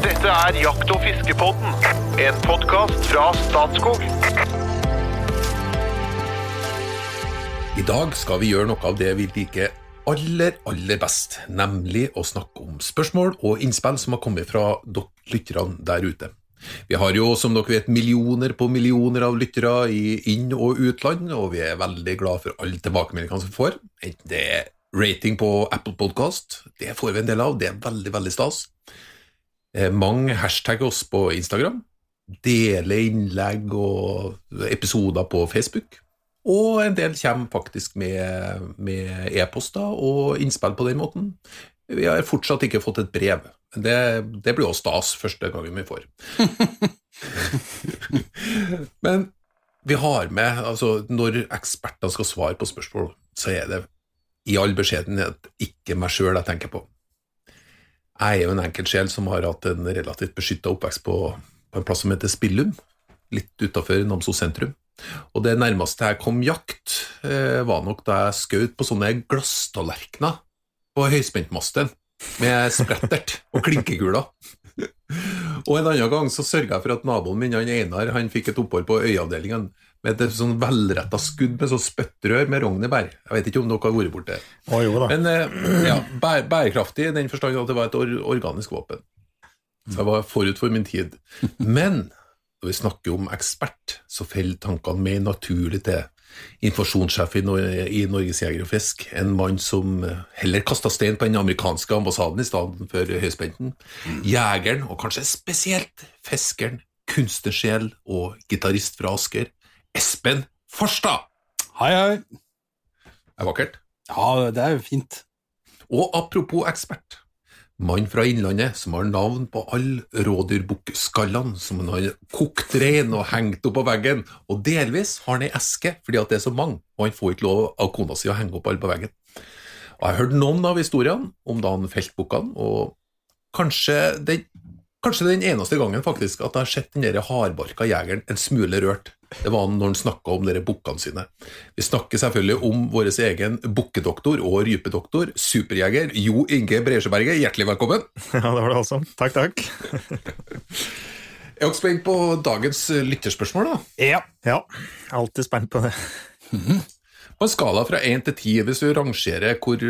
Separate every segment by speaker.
Speaker 1: Dette er Jakt- og fiskepodden, en podkast fra Statskog.
Speaker 2: I dag skal vi gjøre noe av det vi liker aller, aller best, nemlig å snakke om spørsmål og innspill som har kommet fra lytterne der ute. Vi har jo, som dere vet, millioner på millioner av lyttere i inn- og utland, og vi er veldig glad for alle tilbakemeldingene som vi får. Enten det er rating på Apple Podcast, det får vi en del av, det er veldig, veldig stas. Eh, Mange hashtagger oss på Instagram, deler innlegg og episoder på Facebook. Og en del kommer faktisk med, med e-poster og innspill på den måten. Vi har fortsatt ikke fått et brev. Det, det blir også stas første gangen vi får. Men vi har med altså Når eksperter skal svare på spørsmål, så er det i all beskjedenhet ikke meg sjøl jeg tenker på. Jeg er jo en enkeltsjel som har hatt en relativt beskytta oppvekst på, på en plass som heter Spillum, litt utafor Namsos sentrum. Og det nærmeste jeg kom jakt, eh, var nok da jeg skjøt på sånne glasstallerkener på høyspentmasten med sprettert og klinkekuler. og en annen gang så sørga jeg for at naboen min, han Einar, han fikk et opphold på øyeavdelingen med et sånn velretta skudd med sånn spyttrør med rognebær. Jeg vet ikke om dere har vært borti det.
Speaker 3: Oh, jo.
Speaker 2: Men eh, ja, bæ bærekraftig i den forstand at det var et or organisk våpen. Så jeg var forut for min tid. Men når vi snakker om ekspert, så faller tankene mer naturlig til informasjonssjef i, Nor i Norges Jeger og Fisk, en mann som heller kasta stein på den amerikanske ambassaden i stedet for høyspenten. Jegeren, og kanskje spesielt fiskeren, kunstnersjel og gitarist fra Asker, Espen Farstad.
Speaker 3: Hei, hei.
Speaker 2: Er vakkert.
Speaker 3: Ja, det er jo fint.
Speaker 2: Og apropos ekspert, mann fra Innlandet som har navn på alle rådyrbukkskallene som han har kokt rein og hengt opp på veggen, og delvis har han ei eske fordi at det er så mange, og han får ikke lov av kona si å henge opp alle på veggen. Og Jeg har hørt noen av historiene om da han felte bukkene, og kanskje den, kanskje den eneste gangen faktisk at jeg har sett den hardbarka jegeren en smule rørt. Det var når han snakka om dere bukkene sine. Vi snakker selvfølgelig om vår egen bukkedoktor og rypedoktor, superjeger Jo Inge Bresjeberget. Hjertelig velkommen.
Speaker 3: Ja, det var det altså. Takk, takk.
Speaker 2: Jeg er også spent på dagens lytterspørsmål. da.
Speaker 3: Ja. ja. Alltid spent på det.
Speaker 2: På en skala fra én til ti, hvis du rangerer hvor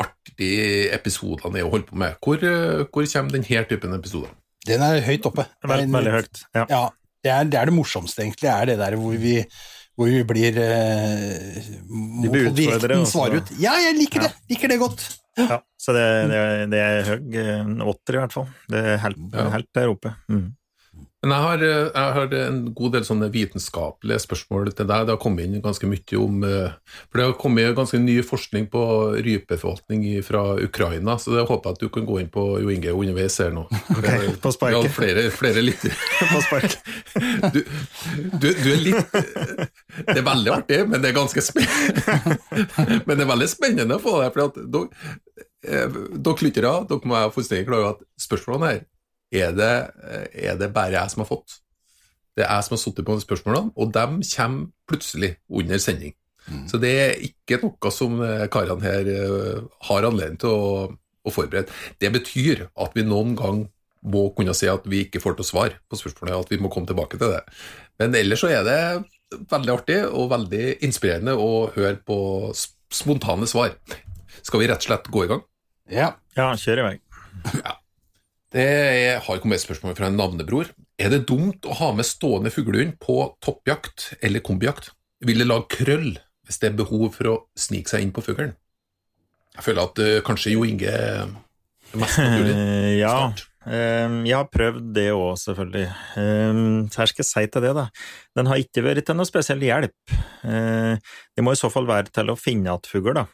Speaker 2: artig episodene er å holde på med, hvor, hvor kommer denne typen episoder?
Speaker 4: Den er høyt oppe.
Speaker 3: Veldig, veldig høyt. Ja.
Speaker 4: Ja, det er, det er det morsomste, egentlig. er det der hvor vi, hvor vi blir eh, De
Speaker 3: blir
Speaker 4: på
Speaker 3: utfordret,
Speaker 4: direkten
Speaker 3: og så-
Speaker 4: svare ut. Ja, jeg liker det! Liker det godt.
Speaker 3: Ja, så det, det, det er høy åtter i hvert fall. Det er helt,
Speaker 2: Ja.
Speaker 3: helt der oppe. Mm.
Speaker 2: Men jeg har, eh, jeg har en god del sånne vitenskapelige spørsmål til deg. Det har kommet inn ganske mye om eh, For det har kommet ganske ny forskning på rypeforvaltning fra Ukraina, så det håper jeg at du kan gå inn på Jo Inge underveis her nå.
Speaker 3: Okay, på sparket.
Speaker 2: Har flere, flere lyttere.
Speaker 3: På sparket.
Speaker 2: Du, du, du er litt Det er veldig artig, men det er ganske spennende. Men det er veldig spennende å få det, for dere, eh, dere lyttere dere må være fullstendig klar over at spørsmålene her er det, er det bare jeg som har fått. Det er jeg som har sittet på de spørsmålene, og de kommer plutselig under sending. Så det er ikke noe som eh, karene her eh, har anledning til å, å forberede. Det betyr at vi noen gang må kunne si at vi ikke får til å svare på spørsmålet, at vi må komme tilbake til det. Men ellers så er det veldig artig og veldig inspirerende å høre på spontane svar. Skal vi rett og slett gå i gang?
Speaker 4: Ja.
Speaker 3: Ja, kjør i vei.
Speaker 2: Det er, har kommet et spørsmål fra en navnebror. Er det dumt å ha med stående fuglehund på toppjakt eller kombijakt? Vil det lage krøll hvis det er behov for å snike seg inn på fuglen? Jeg føler at uh, kanskje Jo Inge er mest naturlig.
Speaker 3: Eh, ja,
Speaker 2: Start.
Speaker 3: eh, jeg har prøvd det òg, selvfølgelig. Eh, så her skal jeg si til det, da. Den har ikke vært til noe spesiell hjelp. Eh, det må i så fall være til å finne igjen fugl, da.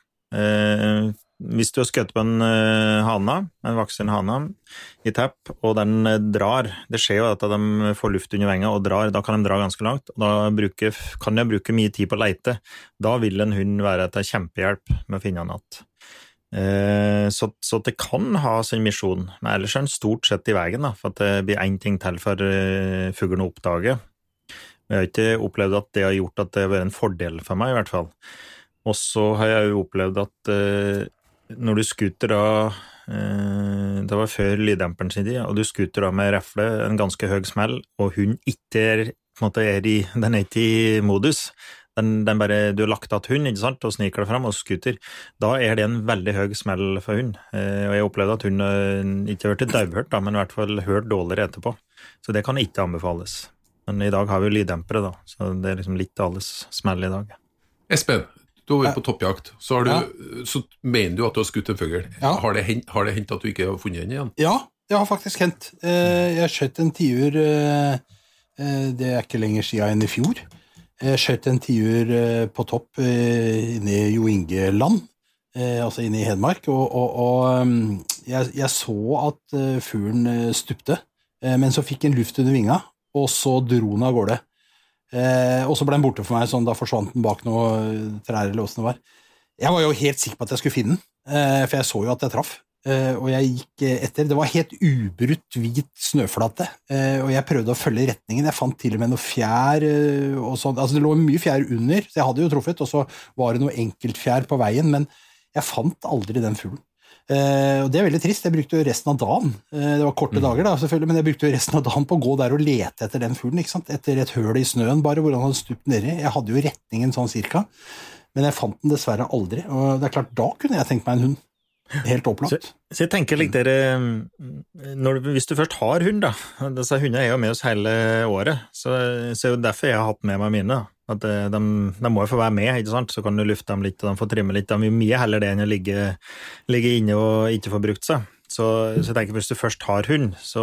Speaker 3: Eh, hvis du har skutt på en uh, hane, en voksen hane, i tepp, og den eh, drar Det skjer jo at de får luft under venga og drar, da kan de dra ganske langt. og Da bruker, kan de bruke mye tid på å leite. Da vil en hund være til kjempehjelp med å finne han igjen. Uh, Så, så det kan ha sin misjon, men ellers er den stort sett i veien, for at det blir én ting til for uh, fuglen å oppdage. Jeg har ikke opplevd at det har gjort at det har vært en fordel for meg, i hvert fall. Og så har jeg jo opplevd at eh, når du skuter da eh, det var før lyddemperen sin tid, og du skuter da med refle, en ganske høy smell, og hunden ikke er, er i, den er ikke i modus. Den, den bare, du har lagt igjen hund, ikke sant, og sniker deg fram og skuter. Da er det en veldig høy smell for hund. Eh, og jeg opplevde at hun eh, ikke har blitt daudhørt, men i hvert fall hørt dårligere etterpå. Så det kan ikke anbefales. Men i dag har vi lyddempere, da, så det er liksom litt alles smell i dag.
Speaker 2: Espen, du har vært på toppjakt. Så, har du, så mener du at du har skutt en fugl.
Speaker 4: Ja.
Speaker 2: Har det hendt har det hendt at du ikke har funnet den igjen?
Speaker 4: Ja, det har faktisk hendt. Eh, Jeg skjøt en tiur eh, eh, Det er ikke lenger siden enn i fjor. Jeg skjøt en tiur på topp inne i Jo Inge-land, altså inne i Hedmark, og, og, og jeg, jeg så at fuglen stupte, men så fikk den luft under vinga, og så dro den av gårde. Eh, og så ble den borte for meg, sånn da forsvant den bak noen trær eller åssen det var. Jeg var jo helt sikker på at jeg skulle finne den, eh, for jeg så jo at jeg traff. Eh, og jeg gikk eh, etter. Det var helt ubrutt hvit snøflate, eh, og jeg prøvde å følge retningen. Jeg fant til og med noe fjær eh, og sånn. Altså, det lå mye fjær under, så jeg hadde jo truffet, og så var det noe enkeltfjær på veien, men jeg fant aldri den fuglen. Eh, og det er veldig trist. Jeg brukte jo resten av dagen uh, Det var korte dager, da, selvfølgelig, men jeg brukte jo resten av dagen på å gå der og lete etter den fuglen. ikke sant? Etter et høl i snøen, bare, hvor han hadde stupt nedi. Jeg hadde jo retningen sånn cirka, men jeg fant den dessverre aldri. Og det er klart, da kunne jeg tenkt meg en hund. Helt opplagt.
Speaker 3: Så jeg tenker litt dere når, Hvis du først har hund, da Disse hundene er jo med oss hele året, så, så er jo derfor jeg har hatt med meg mine. At eh, de, de må jo få være med, ikke sant? så kan du lufte dem litt, og de får trimme litt. De vil mye heller det enn å ligge, ligge inne og ikke få brukt seg. Så, så jeg tenker hvis du først har hund, så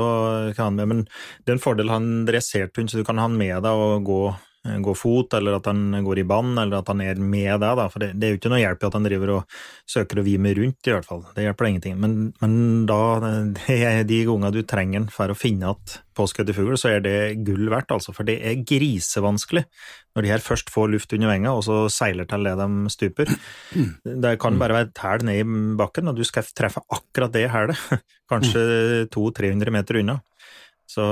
Speaker 3: kan han med, men det er en fordel å ha en dressert hund, så du kan ha han med deg og gå, gå fot, eller at han går i bånd, eller at han er med deg, da. For det, det er jo ikke noe hjelp i at han driver og søker å vime rundt, i hvert fall. Det hjelper ingenting. Men, men da, de gangene du trenger den for å finne at påskutt fugl, så er det gull verdt, altså. For det er grisevanskelig når de her først får luft under venga, og så seiler til det de stuper. Det kan bare være et hæl ned i bakken, og du skal treffe akkurat det hælet. Kanskje 200-300 meter unna. Så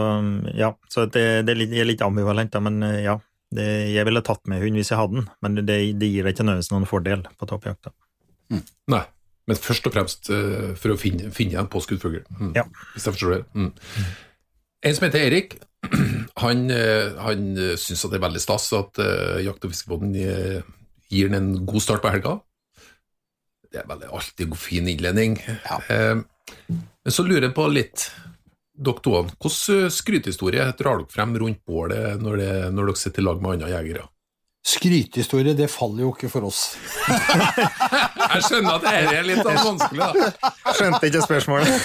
Speaker 3: ja, så det, det er litt ambivalent, da, men ja. Det, jeg ville tatt med hund hvis jeg hadde den, men det, det gir deg ikke nødvendigvis noen fordel på toppjakta. Mm.
Speaker 2: Nei. Men først og fremst uh, for å finne, finne en påskutt fugl. Mm.
Speaker 3: Ja.
Speaker 2: Hvis jeg forstår det. Mm. En som heter Erik, han, eh, han syns at det er veldig stas at uh, Jakt- og fiskebåten eh, gir den en god start på helga. Det er veldig alltid en fin innledning. Eh, men så lurer jeg på litt, dere to, hvilken skrytehistorie drar dere frem rundt bålet når, det, når dere sitter i lag med andre jegere?
Speaker 4: Skrytehistorie, det faller jo ikke for oss.
Speaker 2: Jeg skjønner at dette er litt sånn vanskelig, da.
Speaker 3: Skjønte ikke spørsmålet.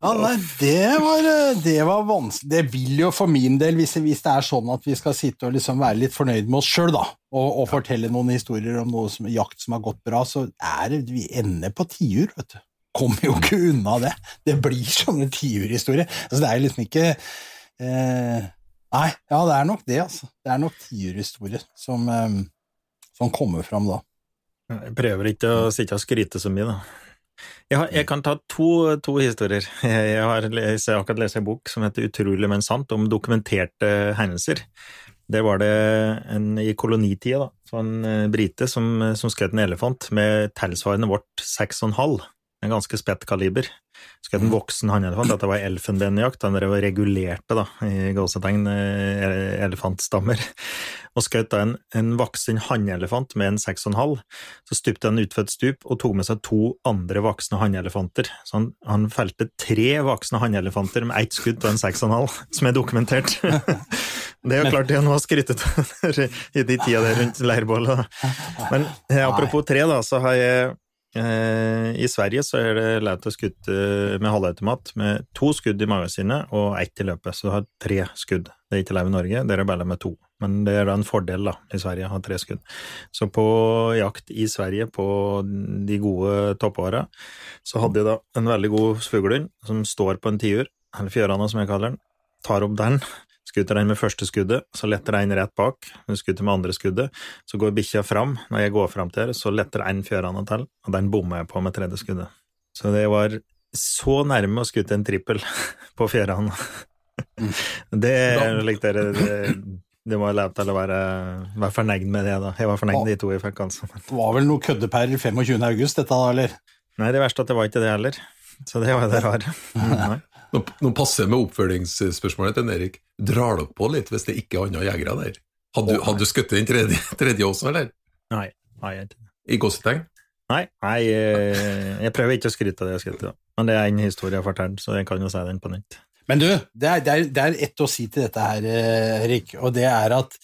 Speaker 4: Ja, nei, det var, det var vanskelig. Det vil jo for min del, hvis, hvis det er sånn at vi skal sitte og liksom være litt fornøyd med oss sjøl, da, og, og fortelle noen historier om noe som, jakt som har gått bra, så er det Vi ender på tiur, vet du. Kommer jo ikke unna det. Det blir sånne tiurhistorier. Altså, det er liksom ikke eh, Nei, ja, det er nok det, altså. Det er nok tiurhistorier som, eh, som kommer fram da.
Speaker 3: Jeg prøver ikke å sitte og skryte så mye, da. Jeg, har, jeg kan ta to, to historier. Jeg har, jeg akkurat lest en bok som heter Utrolig, men sant, om dokumenterte hendelser. Der var det en i kolonitida, da, en eh, brite som, som skjøt en elefant med tilsvarende vårt 6,5. En ganske spett kaliber. Skjøt en voksen hannelefant. Dette var elfenbenjakt. Han drev og regulerte, da, i gåsetegn, eh, elefantstammer. Og skjøt da en, en voksen hannelefant med en 6,5. Så stupte han utfor et stup og tok med seg to andre voksne hannelefanter. Så han, han felte tre voksne hannelefanter med ett skudd på en 6,5, som er dokumentert. Det er jo klart det er noe å skryte av i de tida der rundt leirbålet. Men eh, apropos tre, da, så har jeg I Sverige så er det lett å skutte med halvautomat med to skudd i magasinet og ett i løpet, så du har tre skudd. Det er ikke lov i Norge, det er bare med to. Men det er da en fordel da, i Sverige å ha tre skudd. Så på jakt i Sverige på de gode toppåra, så hadde jeg da en veldig god fuglehund som står på en tiur, eller fjørane som jeg kaller den, tar opp den, skuter den med første skuddet, så letter en rett bak, hun skuter med andre skuddet, så går bikkja fram, når jeg går fram til her, så letter en fjørane til, og den bommer jeg på med tredje skuddet. Så det var så nærme å skutte en trippel på fjørane. Det likte dere det, det må jeg til å være, være fornøyd med det, da. Jeg var fornøyd med de to jeg fikk, altså.
Speaker 4: Det var vel noe køddepærer per 25. august, dette da, eller?
Speaker 3: Nei, det verste er at det var ikke det heller. Så det var det rare. Nei.
Speaker 2: Nå, nå passer det med oppfølgingsspørsmålet til Erik. Drar dere på litt hvis det ikke er andre jegere der? Hadde, du- hadde du skutt den tredje, tredje også, eller?
Speaker 3: Nei, nei, jeg,
Speaker 2: I gåsetegn?
Speaker 3: nei, nei jeg, jeg prøver ikke å skryte av det jeg skryter av. Men det er en historie jeg har fortalt, så jeg kan jo si den på nytt.
Speaker 4: Men du, det er, det, er, det er ett å si til dette her, eh, Erik, og det er at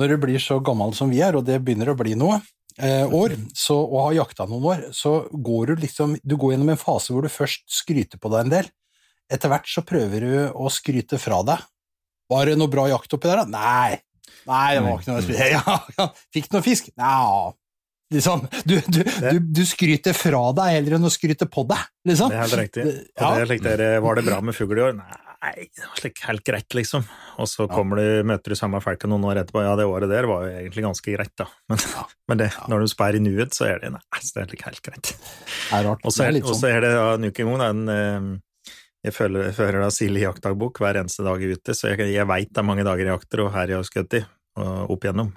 Speaker 4: når du blir så gammel som vi er, og det begynner å bli noe eh, år, så, og har jakta noen år, så går du liksom Du går gjennom en fase hvor du først skryter på deg en del. Etter hvert så prøver du å skryte fra deg. Var det noe bra jakt oppi der, da? Nei. Nei, det var ikke noe ja, ja. Fikk du noe fisk? Nja Liksom, du, du, du, du skryter fra deg heller enn å skryte på deg, liksom.
Speaker 3: Det er helt riktig.
Speaker 4: Ja.
Speaker 3: det er slik der, var det bra med fugl i år? Nei, det var slik helt greit, liksom. Og så du, møter du samme folka noen år etterpå. Ja, det året der var jo egentlig ganske greit, da. Men, men det, når du spør i nuet, så er det nei, det er helt greit.
Speaker 4: Det er rart.
Speaker 3: Og så
Speaker 4: er
Speaker 3: er,
Speaker 4: sånn.
Speaker 3: er det da uke en gang da, en eh, Jeg føler, jeg føler da Silje jaktdagbok hver eneste dag ute, så jeg, jeg veit det er mange dager jeg jakter, og her jeg har skutt i, og opp igjennom.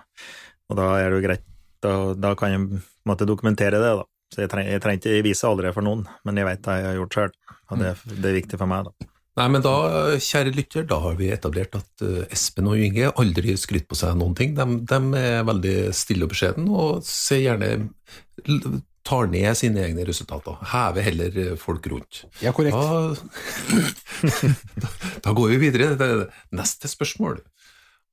Speaker 3: Og da er det jo greit, da, da kan jeg måtte dokumentere det, da. Så jeg, treng, jeg trenger ikke vise aldri for noen, men jeg veit det jeg har gjort sjøl, og det, det er viktig for meg, da.
Speaker 2: Nei, men da, kjære lytter, da har vi etablert at eh, Espen og Inge aldri skryter på seg noen ting. De, de er veldig stille og beskjeden, og ser gjerne tar ned sine egne resultater. Hever heller eh, folk rundt.
Speaker 4: Ja, korrekt.
Speaker 2: Da, da går vi videre til neste spørsmål,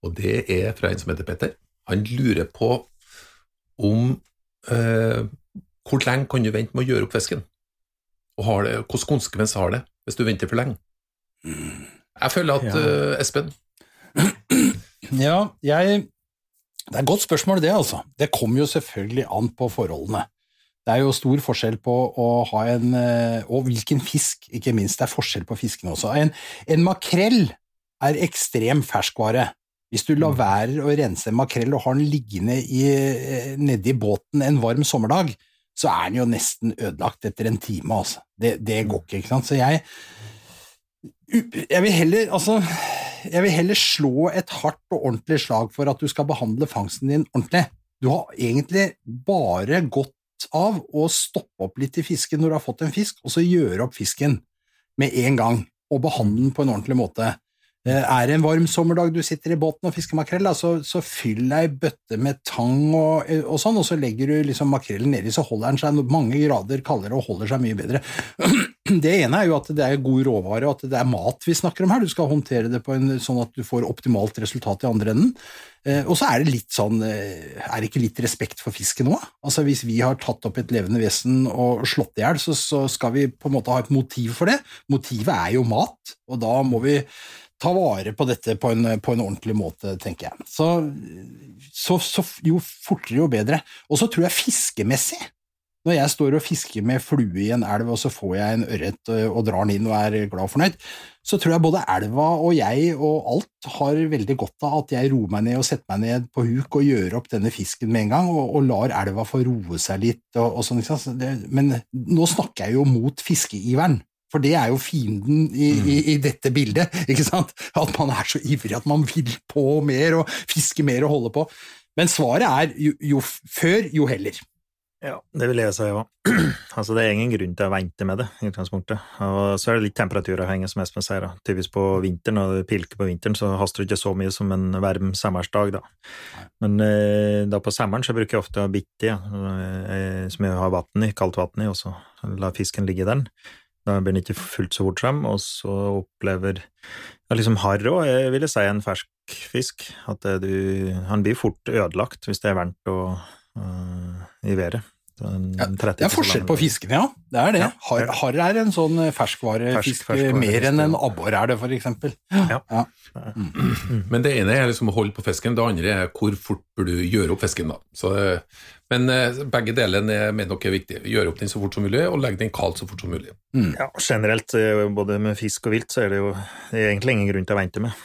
Speaker 2: og det er fra en som heter Petter. Han lurer på om eh, hvor lenge kan du vente med å gjøre opp fisken? Og har det, hvilken konsekvens har det hvis du venter for lenge? Jeg føler at
Speaker 3: Ja.
Speaker 2: uh, Espen
Speaker 4: Ja, jeg Det er et godt spørsmål, det, altså. Det kommer jo selvfølgelig an på forholdene. Det er jo stor forskjell på å ha en eh, Og hvilken fisk, ikke minst. Det er forskjell på fiskene også. En, en makrell er ekstrem ferskvare. Hvis du lar være å rense en makrell og har den liggende i, eh, nedi båten en varm sommerdag, så er den jo nesten ødelagt etter en time, altså. Det, det går ikke, ikke sant. Så jeg jeg vil heller, altså, jeg vil heller slå et hardt og ordentlig slag for at du skal behandle fangsten din ordentlig. Du har egentlig bare av å stoppe opp litt i fisken når du har fått en fisk, og så gjøre opp fisken med en gang, og behandle den på en ordentlig måte. Eh, Er det en varm sommerdag du sitter i båten og fisker makrell, så, så fyll ei bøtte med tang og, og sånn, og så legger du liksom makrellen nedi, så holder den seg mange grader kaldere og holder seg mye bedre. Det ene er jo at det er god råvare, og at det er mat vi snakker om her. Du skal håndtere det på en, sånn at du får optimalt resultat i andre enden. Eh, og så er det litt sånn eh, Er det ikke litt respekt for fisken òg? Altså, hvis vi har tatt opp et levende vesen og slått i hjel, så, så skal vi på en måte ha et motiv for det. Motivet er jo mat, og da må vi ta vare på dette på en, på en ordentlig måte, tenker jeg. Så, så, så jo fortere, jo bedre. Og så tror jeg fiskemessig når jeg står og fisker med flue i en elv, og så får jeg en ørret og drar den inn og er glad og fornøyd, så tror jeg både elva og jeg og alt har veldig godt av at jeg roer meg ned og setter meg ned på huk og gjør opp denne fisken med en gang, og, og lar elva få roe seg litt og, og sånn. men nå snakker jeg jo mot fiskeiveren. For det er jo fienden i, i, i dette bildet, ikke sant? At man er så ivrig at man vil på mer og fiske mer og holde på. Men svaret er jo, jo før, jo heller.
Speaker 3: Ja, det vil jeg si òg. altså, det er ingen grunn til å vente med det, i utgangspunktet. Og så er det litt temperaturavhengig, som Espen sier. da. Typisk på vinteren, når det pilker på vinteren, så haster det ikke så mye som en varm sommersdag, da. Men eh, da på sommeren så bruker jeg ofte å bitte, ja, eh, som jeg har vann i, kaldt vann i, og så la fisken ligge i den. Da blir den ikke fullt så fort frem, og så opplever ja, liksom harr òg, vil jeg si, en fersk fisk. At du, han blir fort ødelagt hvis det er varmt og, uh, i været.
Speaker 4: Ja, Det er forskjell på fiskene, ja. Det er det.
Speaker 3: Ja.
Speaker 4: Harr har er en sånn eh, ferskvarefisk,
Speaker 3: Fersk-
Speaker 4: mer enn en
Speaker 3: ja.
Speaker 4: abbor er det, for eksempel.
Speaker 3: Ja.
Speaker 2: Men det ene er liksom å holde på fisken, det andre er hvor fort bør du gjøre opp fisken. da. Så, eh, men eh, begge delene er med dere er viktig. Gjøre opp den så fort som mulig, og legge den kaldt så fort som mulig.
Speaker 3: Ja, generelt, både med fisk og vilt, så er det jo det er egentlig ingen grunn til å vente med.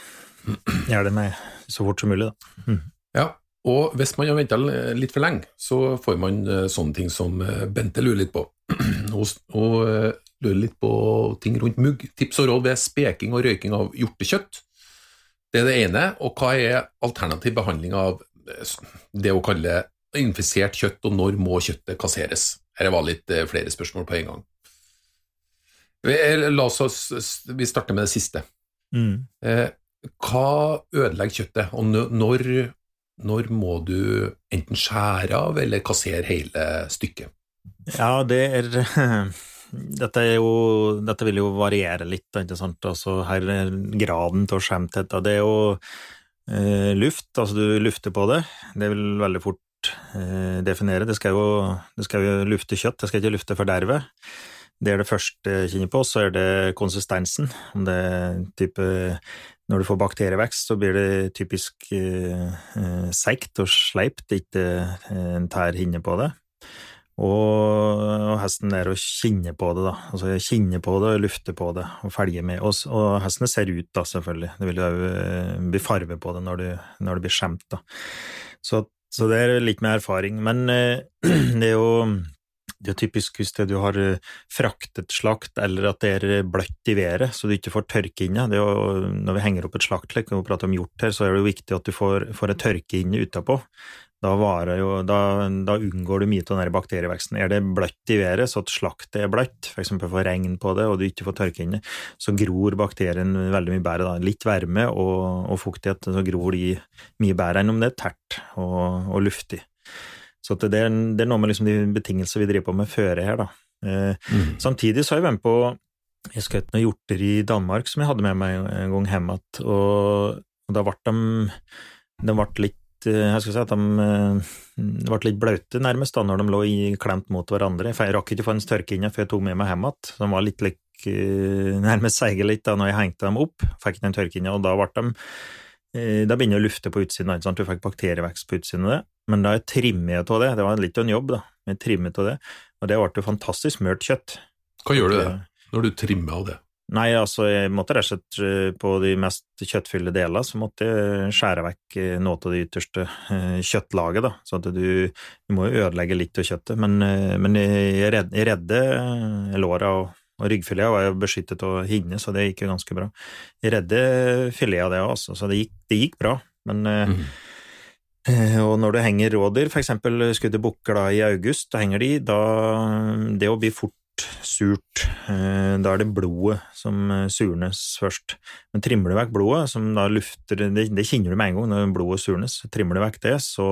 Speaker 3: Gjør det med så fort som mulig, da.
Speaker 2: Ja, og hvis man har venta litt for lenge, så får man eh, sånne ting som eh, Bente lurer litt på. Hun hun, eh, lurer litt på ting rundt mugg. Tips og råd ved speking og røyking av hjortekjøtt. Det er det ene. Og hva er alternativ behandling av det å kalle infisert kjøtt, og når må kjøttet kasseres? Her var litt flere spørsmål på en gang. La oss, vi starter med det siste.
Speaker 3: Mm.
Speaker 2: Hva ødelegger kjøttet, og nå- når, når må du enten skjære av eller kassere hele stykket?
Speaker 3: Ja, det er dette, jo, dette vil jo variere litt, ikke sant. Altså, her er graden til skjemthet. Det er jo eh, luft, altså du lufter på det. Det vil veldig fort eh, definere. Det skal, jo, det skal jo lufte kjøtt, det skal ikke lufte forderve. Det er det første jeg kjenner på, så er det konsistensen. Om det er type Når du får bakterievekst, så blir det typisk eh, eh, seigt og sleipt, ikke eh, en tær hinne på det. Og, og hesten er å kjenne på det, da. Altså kjenne på det, lufte på det og felge med. Og, og hestene ser ut, da, selvfølgelig. Det vil jo eh, bli farve på det når det, når du blir skjemt, da. Så, så det er litt med erfaring. Men eh, det er jo det er typisk hvis det du har eh, fraktet slakt, eller at det er bløtt i været, så du ikke får tørke er jo, når vi henger opp et slaktlekk, og prater om hjort her, så er det jo viktig at du får, får et tørke inne utapå. Da, jo, da, da unngår du mye av den bakterieveksten. Er det bløtt i været, så at slaktet er bløtt, eksempel får regn på det, og du ikke får tørke inne, så gror bakterien veldig mye bedre. Da. Litt varme og, og fuktighet, så gror de mye bedre enn om det er tært og, og luftig. Så det, er, det er noe med liksom de betingelser vi driver på med føre her, da. Eh, Samtidig så har jeg vært med på Jeg skjøt noen hjorter i Danmark som jeg hadde med meg en gang hjem igjen, og, og da ble de De ble litt eh, jeg skal si at de, eh, de ble litt blaute, nærmest, da, når de lå i, klemt mot hverandre. For jeg rakk ikke å få en størkinje før jeg tok med meg hjem igjen. De var litt lik, eh, nærmest seige litt da når jeg hengte dem opp. Fikk den en tørke og da ble de Da begynner å lufte på utsiden, ikke sant? du fikk bakterievekst på utsiden av det. Men da jeg trimmet av det, det var litt av en jobb, da, men jeg trimmet av det, og det ble fantastisk mørt kjøtt.
Speaker 2: Hva gjør du det, når du trimmer av det?
Speaker 3: Nei, altså, jeg måtte rett og slett eh, på de mest kjøttfylte deler, så måtte jeg skjære vekk eh, noe av det ytterste eh, kjøttlaget, da, så at du, du må jo ødelegge litt av kjøttet, men, eh, men jeg red- jeg redde eh, låra og, og ryggfilet var jo beskyttet av hinne, så det gikk jo ganske bra. De redde filet av det også, så det gikk, det gikk bra, men eh,
Speaker 2: Mhm.
Speaker 3: Eh, Og når du henger rådyr, eksempel skuddet bukker da i august, da henger de, da det å bli fort surt, eh, da er det blodet som surnes først. Men trimmer du vekk blodet, som da lufter, det, det kjenner du med en gang når blodet surnes, trimmer du vekk det, så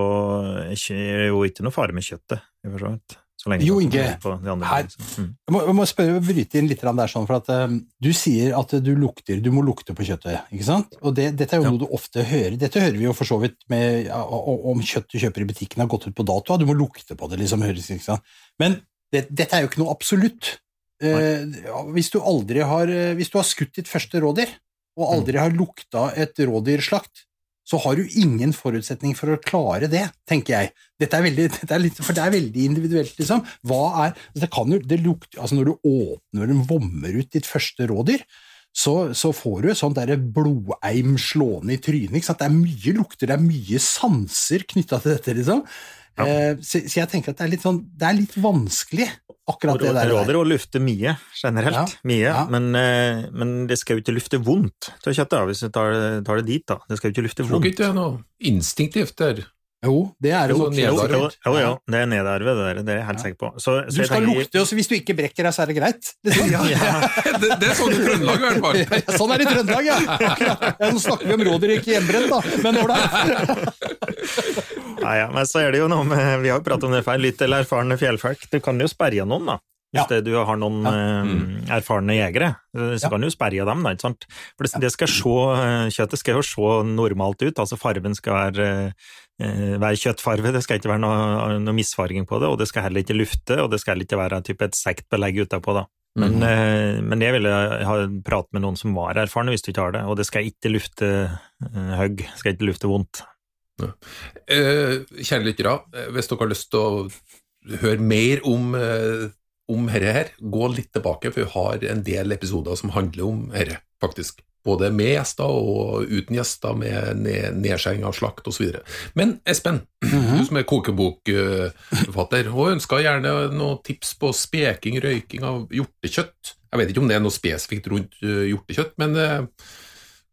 Speaker 3: er det jo ikke noe fare med kjøttet, i for så vidt. Så lenge
Speaker 4: Jo, Inge, her-
Speaker 3: mm.
Speaker 4: Jeg må, jeg må spørre, bryte inn litt der, sånn, for at um, du sier at du lukter, du må lukte på kjøttet, ikke sant? Og det, dette er jo
Speaker 3: Ja.
Speaker 4: noe du ofte hører. Dette hører vi jo for så vidt med, om kjøtt du kjøper i butikken har gått ut på dato, du må lukte på det, liksom, høres ikke sant? Men det, dette er jo ikke noe absolutt. Eh, hvis, du aldri har, eh, hvis du har skutt ditt første rådyr, og aldri har lukta et rådyrslakt, så har du ingen forutsetning for å klare det, tenker jeg. Dette er veldig, dette er litt, for det er veldig individuelt, liksom. Hva er, det kan jo, det lukter, altså når du åpner en vommer ut ditt første rådyr, så, så får du et sånt der blodeim slående i trynet. Det er mye lukter, det er mye sanser knytta til dette, liksom. Eh, så, så jeg tenker at det er litt, sånn, det er litt vanskelig, akkurat det der.
Speaker 3: Råder å lufte mye, generelt.
Speaker 4: Ja,
Speaker 3: Mye,
Speaker 4: ja.
Speaker 3: Men, eh, men det skal jo ikke lufte vondt til kjøttet, hvis du tar, tar det dit. da. Det skal jo ikke lufte vondt.
Speaker 2: Tror ikke det er noe instinktivt der?
Speaker 4: Jo, det er det
Speaker 2: Jo,
Speaker 4: nok.
Speaker 2: nedarvet.
Speaker 3: Jo, jo, jo, det er nedarvet, det der. Det er jeg helt
Speaker 4: Ja.
Speaker 3: sikker på. Så, så
Speaker 4: Du skal
Speaker 3: tenker-
Speaker 4: lukte, og hvis du ikke brekker deg, så er det greit. Liksom.
Speaker 2: det, det er sånn i Trøndelag i hvert fall.
Speaker 4: Sånn er det i Trøndelag, ja. Ja nå snakker vi om rådyr, ikke hjemmebrent, da. Men ålreit.
Speaker 3: Nei, ja, men så er det jo noe med Vi har jo pratet om det før, litt eller erfarne fjellfolk. Du kan jo sperre noen, da. Hvis det, du har noen eh, erfarne jegere, så
Speaker 4: Ja.
Speaker 3: kan du jo sperre dem, da, ikke sant. For det, det skal se, eh, kjøttet skal jo se normalt ut, altså farven skal være, eh, være kjøttfarve, det skal ikke være noe, noe misfarging på det, og det skal heller ikke lufte, og det skal heller ikke være type et sektbelegg utapå, da. Men, eh, men jeg ville ha pratet med noen som var erfarne, hvis du ikke har det, og det skal ikke lufte eh, høgg, skal ikke lufte vondt.
Speaker 2: Eh, kjære lyttere, eh, hvis dere har lyst til å høre mer om, eh, om herre her, gå litt tilbake, for vi har en del episoder som handler om herre, faktisk. Både med gjester og uten gjester, med ned, nedskjæring av slakt osv. Men Espen, du som er kokebokforfatter, og ønsker gjerne noen tips på speking, røyking av hjortekjøtt. Jeg vet ikke om det er noe spesifikt rundt eh, hjortekjøtt, men eh,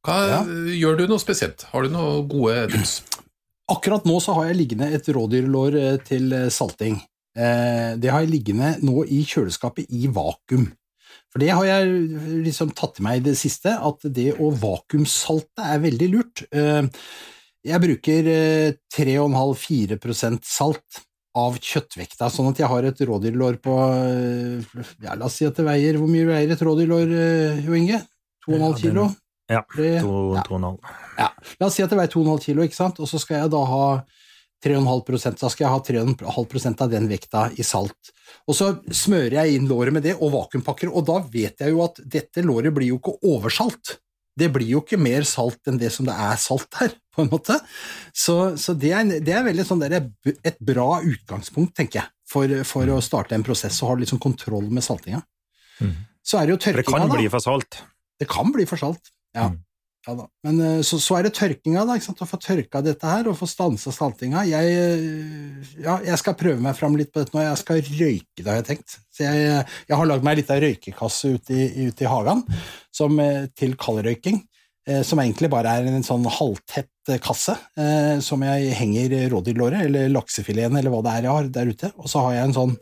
Speaker 2: hva,
Speaker 4: Ja.
Speaker 2: gjør du noe spesielt? Har du noen gode tips?
Speaker 4: Akkurat nå så har jeg liggende et rådyrlår eh, til salting. Eh, det har jeg liggende nå i kjøleskapet i vakuum. For det har jeg liksom tatt til meg i det siste, at det å vakuumsalte er veldig lurt. Eh, jeg bruker eh, 3,5-4% salt av kjøttvekta, sånn at jeg har et rådyrlår på eh, ja, La oss si at det veier Hvor mye veier et rådyrlår, eh, Jo Inge? 2,5 kilo?
Speaker 3: Ja,
Speaker 4: Det-
Speaker 3: to,
Speaker 4: ja. Ja, la oss si at det veier 2,5 kilo, ikke sant? og så skal jeg da ha 3,5% da skal jeg ha 3,5% av den vekta i salt. Og så smører jeg inn låret med det og vakuumpakker, og da vet jeg jo at dette låret blir jo ikke oversalt. Det blir jo ikke mer salt enn det som det er salt her, på en måte. Så, så det, er, det er veldig sånn der, et bra utgangspunkt, tenker jeg, for, for å starte en prosess og ha litt sånn kontroll med saltinga.
Speaker 3: Mm.
Speaker 4: Så er det jo
Speaker 3: For det kan
Speaker 4: da.
Speaker 3: bli for salt.
Speaker 4: Det kan bli for salt, ja.
Speaker 3: Mm.
Speaker 4: Ja da. Men eh, så, så er det tørkinga, da, å få tørka dette her og få stansa saltinga. Jeg, eh, ja, jeg skal prøve meg fram litt på dette nå, jeg skal røyke det, har jeg tenkt. Så jeg, jeg har lagd meg ei lita røykekasse ute i, ut i hagen som, eh, til kaldrøyking. Som egentlig bare er en sånn halvtett kasse som jeg henger rådyrlåret, eller laksefileten, eller hva det er jeg har der ute. Og så har jeg en sånn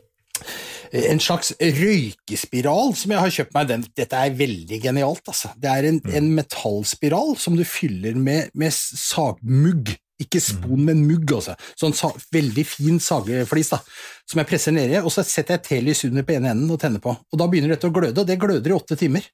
Speaker 4: en slags røykespiral som jeg har kjøpt meg. Den, dette er veldig genialt. Altså. Det er en, en metallspiral som du fyller med, med sagmugg. Ikke spon, men mugg. Altså. Sånn sa, veldig fin sageflis da, som jeg presser nedi, og så setter jeg telys under på ene enden og tenner på. Og Da begynner dette å gløde, og det gløder i åtte timer.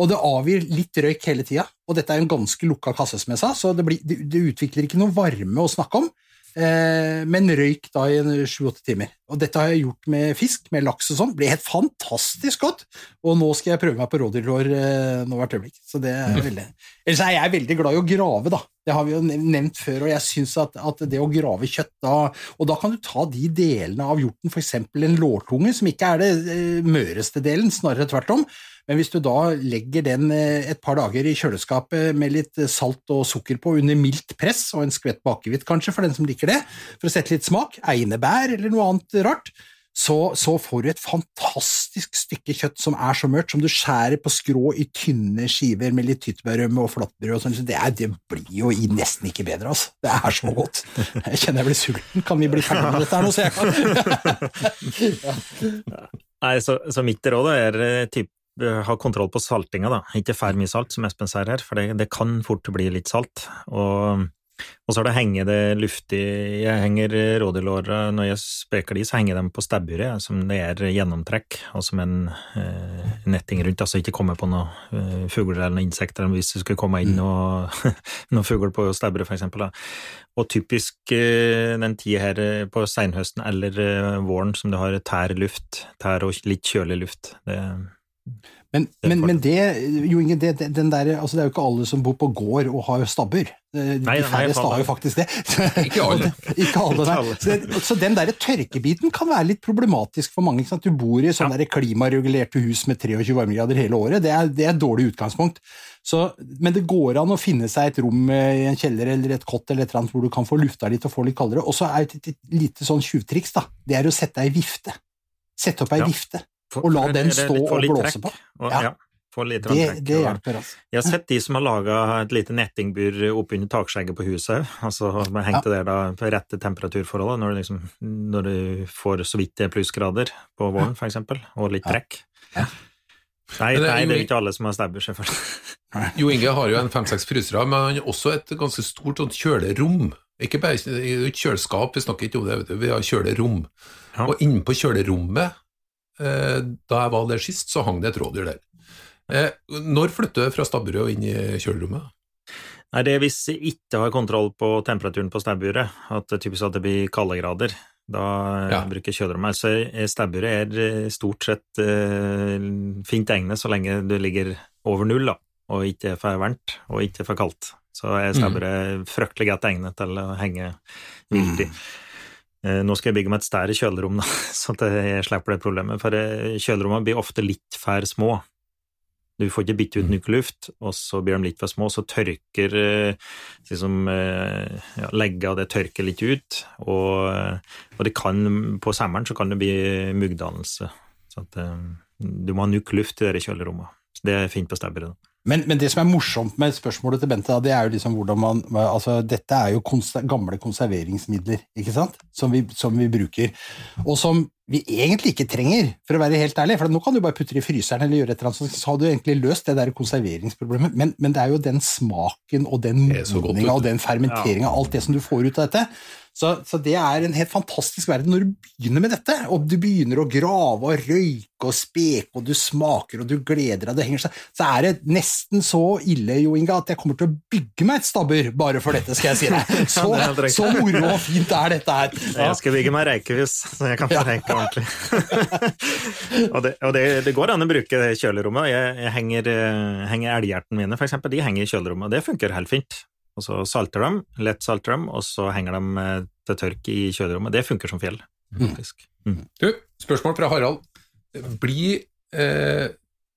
Speaker 4: Og det avgir litt røyk hele tida. Og dette er en ganske lukka kasse, som jeg sa, så det, blir, det, det utvikler ikke noe varme å snakke om. Eh, men røyk da i en sju-åtte timer. Og dette har jeg gjort med fisk, med laks og sånn. Ble helt fantastisk godt. Og nå skal jeg prøve meg på rådyrlår eh, nå hvert øyeblikk. Så det er veldig Ellers er jeg veldig glad i å grave, da. Det har vi jo nevnt før, og jeg syns at, at det å grave kjøtt da Og da kan du ta de delene av hjorten, f.eks. en lårtunge, som ikke er det eh, møreste delen, snarere tvert om. Men hvis du da legger den eh, et par dager i kjøleskapet med litt eh, salt og sukker på under mildt press, og en skvett bakevitt kanskje, for den som liker det, for å sette litt smak, einebær eller noe annet rart, så, så får du et fantastisk stykke kjøtt som er så mørkt, som du skjærer på skrå i tynne skiver med litt tyttebærrømme og flatbrød og sånn. Så det, det blir jo nesten ikke bedre, altså. Det er så godt. Jeg kjenner jeg blir sulten. Kan vi bli ferdig med dette her nå, så jeg kan
Speaker 3: Nei, så, så mitt råd er eh, typ, ha kontroll på saltinga, da. Ikke for mye salt, som Espen sier her, for det, det kan fort bli litt salt. Og, og så er det henge det luftig Jeg henger rådyrlåra Når jeg speker de, så henger de på stabburet, som det er gjennomtrekk, og som en eh, netting rundt, altså ikke komme på noen eh, fugler eller noen insekter hvis det skulle komme inn noe, noen fugl på stabburet, for eksempel. Da. Og typisk eh, den tida her eh, på seinhøsten eller eh, våren som du har tær luft, tær og litt kjølig luft. Det,
Speaker 4: Men, men, men det, jo Inge, det, der, altså det er jo ikke alle som bor på gård og har stabbur. De
Speaker 3: Nei, nei,
Speaker 4: færreste har jo faktisk det.
Speaker 2: Ikke alle.
Speaker 4: ikke alle. Så, det, så den der tørkebiten kan være litt problematisk for mange. Ikke sant? Du bor i sånne ja. klimaregulerte hus med 23 varmegrader hele året. Det er, det er et dårlig utgangspunkt. Så, men det går an å finne seg et rom eh, i en kjeller eller et kott eller et eller annet hvor du kan få lufta litt og få litt kaldere. Og så er et, et, et lite sånn tjuvtriks, da. Det er å sette ei vifte. Sette opp ei
Speaker 3: Ja.
Speaker 4: vifte.
Speaker 3: For-
Speaker 4: Og la den
Speaker 3: det- det-
Speaker 4: stå og blåse
Speaker 3: trekk,
Speaker 4: på.
Speaker 3: Og,
Speaker 4: Ja.
Speaker 3: ja.
Speaker 4: Det,
Speaker 3: trekk,
Speaker 4: det hjelper, altså.
Speaker 3: Jeg har sett de som har laga et lite nettingbur oppunder takskjegget på huset. Altså man hengte der da på rette temperaturforholdet, når, du, liksom, når du får så vidt det er plussgrader på våren, eksempel, og litt trekk.
Speaker 4: Ja.
Speaker 3: Nei,
Speaker 2: nei, det er jo
Speaker 3: det
Speaker 2: i-
Speaker 3: ikke alle som har stabber, selvfølgelig.
Speaker 2: Jo Inge har jo en fem-seks frysere, men han har også et ganske stort sånt kjølerom. Ikke bare det kjøleskap, vi snakker ikke om det, vi har kjølerom.
Speaker 3: Ja.
Speaker 2: Og innenpå kjølerommet, da jeg var der sist, så hang det et rådyr der. Eh, når flytter jeg fra stabburet og inn i kjølerommet?
Speaker 3: Nei, det er hvis jeg ikke har kontroll på temperaturen på stabburet, at det typisk at det blir kaldegrader. Da
Speaker 2: Ja.
Speaker 3: ja. bruker kjølerommet. Så Altså, eh, stabburet er eh, stort sett eh, fint egnet så lenge du ligger over null, da, og ikke er for varmt og ikke for kaldt. Så er stabburet fryktelig godt egnet til å henge vilt i. Eh, Nå skal jeg bygge meg et større kjølerom, da, så at jeg slipper det problemet. For eh, kjølerommene blir ofte litt for små. Du får ikke bytte ut ny luft, og så blir de litt for små, så tørker eh, liksom, eh, ja, legget av det tørker litt ut, og, eh, og det kan, på sommeren så kan det bli muggdannelse. Så at, eh, du må ha nok luft i de kjølerommet. Det er fint på stabburet.
Speaker 4: Men, men det som er morsomt med spørsmålet til Bente, da, det er jo liksom hvordan man altså Dette er jo konser gamle konserveringsmidler, ikke sant, som vi, som vi bruker, og som vi egentlig ikke trenger, for å være helt ærlig. For nå kan du bare putte det i fryseren eller gjøre et eller annet, så har du egentlig løst det der konserveringsproblemet. Men, men det er jo den smaken og den modninga og den fermenteringa, alt det som du får ut av dette. Så, så det er en helt fantastisk verden når du begynner med dette, og du begynner å grave og røyke og speke, og du smaker og du gleder deg, det henger seg, så er det nesten så ille, Jo Inga, at jeg kommer til å bygge meg et stabbur bare for dette, skal jeg si deg. Så, så moro og fint er dette her.
Speaker 3: Jeg skal bygge meg reikehus, så jeg kan få røyke ordentlig. og det, og det, det går an å bruke kjølerommet. Jeg, jeg henger, eh, henger elghjertene mine, eksempel, de henger i kjølerommet, og det funker helt fint. Og så salter de, lett salter de, og så henger de eh, til tørk i kjølerommet. Det funker som fjell, faktisk. Mm.
Speaker 2: Du, spørsmål fra Harald. Blir eh,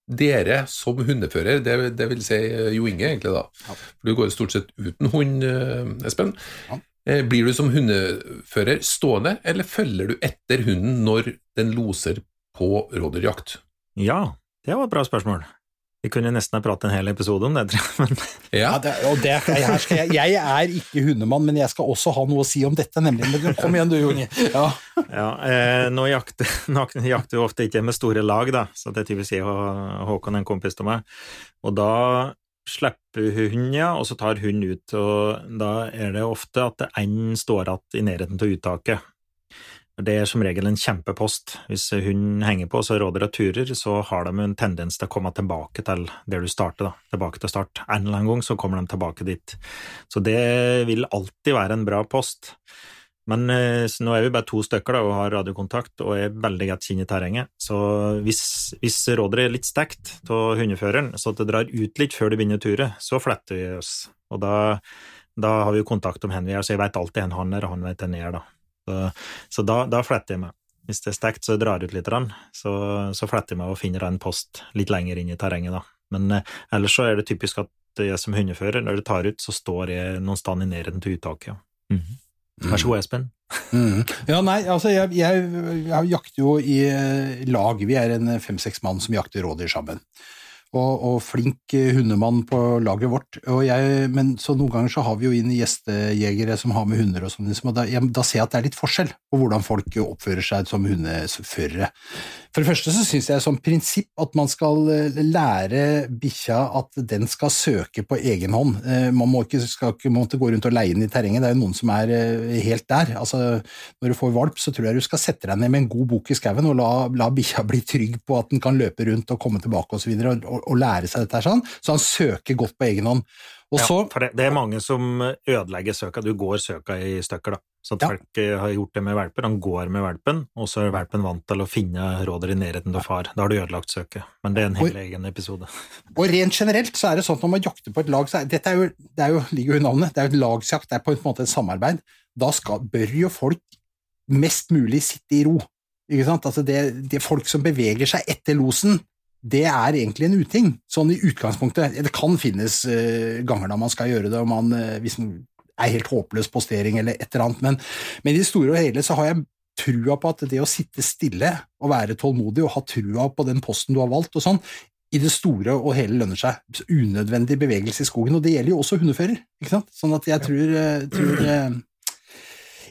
Speaker 2: dere som hundefører, det, det vil si eh, Jo Inge egentlig da,
Speaker 4: Ja.
Speaker 2: for du går stort sett uten hund, eh, Espen.
Speaker 4: Ja.
Speaker 2: Eh, blir du som hundefører stående, eller følger du etter hunden når den loser på rådyrjakt?
Speaker 3: Ja, det var et bra spørsmål. Vi kunne nesten ha pratet en hel episode om det, tror jeg. Men
Speaker 4: Ja, det, og det, her skal jeg, jeg er ikke hundemann, men jeg skal også ha noe å si om dette, nemlig. Men kom igjen du, Joni. Ja.
Speaker 3: Ja, eh, nå jakter, nå jakter vi ofte ikke med store lag, da, så det er typisk jeg og Håkon, en kompis av meg. Og da slipper hunden, ja, og så tar hun ut, og da er det ofte at en står igjen i nærheten til uttaket. Det er som regel en kjempepost. Hvis hunden henger på, så råder det turer, så har de en tendens til å komme tilbake til der du starter, da. Tilbake til start. En eller annen gang så kommer de tilbake dit. Så det vil alltid være en bra post. Men eh, nå er vi bare to stykker da, og har radiokontakt og er veldig godt kjent i terrenget, så hvis, hvis rådet er litt stekt av hundeføreren, så det drar ut litt før det begynner å ture, så fletter vi oss. Og da, da har vi jo kontakt om hvor vi er, så jeg vet alltid hvor han er, og han vet hvor jeg er. da. Så, så da, da fletter jeg meg. Hvis det er stekt så jeg drar ut litt, så, så fletter jeg meg og finner en post litt lenger inn i terrenget. da. Men eh, ellers så er det typisk at jeg som hundefører, når det tar ut, så står jeg noen steder i nærheten til uttaket. Ja. Mhm. Vær så god, Espen.
Speaker 4: Mm. Ja, nei, altså jeg, jeg, jeg jakter jo i eh, lag. Vi er en fem-seks mann som jakter rådyr sammen. Og, og flink eh, hundemann på laget vårt. Jeg, men så noen ganger så har vi jo inn gjestejegere som har med hunder og sånn, liksom, og da, jeg, da ser jeg at det er litt forskjell på hvordan folk oppfører seg som hundeførere. For det første så syns jeg som prinsipp at man skal eh, lære bikkja at den skal søke på egen hånd. Eh, Man må ikke, skal ikke måtte gå rundt og leie den i terrenget, det er jo noen som er helt der. Altså, når du får valp, så tror jeg du skal sette deg ned med en god bok i skauen og la, la bikkja bli trygg på at den kan løpe rundt og komme tilbake osv., og, og, og lære seg dette sånn, så han søker godt på egen hånd. Og
Speaker 3: Ja,
Speaker 4: så,
Speaker 3: for det, det er mange som ødelegger søka. Du går søka i stykker, da. Så at
Speaker 4: Ja.
Speaker 3: folk eh, har gjort det med valper. Han går med valpen, og så er valpen vant til å finne råder i nærheten av far. Da har du ødelagt søket. Men det er en
Speaker 4: Oi.
Speaker 3: hel egen episode.
Speaker 4: Og rent generelt så er det sånn at når man jakter på et lag, så er, dette er jo, det er jo, ligger jo i navnet, det er jo et lagsjakt, det er på en måte et samarbeid. Da skal, bør jo folk mest mulig sitte i ro. Ikke sant? Altså det, det folk som beveger seg etter losen, det er egentlig en uting, sånn i utgangspunktet. Det kan finnes eh, ganger da man skal gjøre det, man, eh, hvis man er helt håpløs postering eller et eller annet, men, men i det store og hele så har jeg trua på at det å sitte stille og være tålmodig og ha trua på den posten du har valgt og sånn, i det store og hele lønner seg. Unødvendig bevegelse i skogen, og det gjelder jo også hundefører. ikke sant? Sånn at jeg tror, eh, tror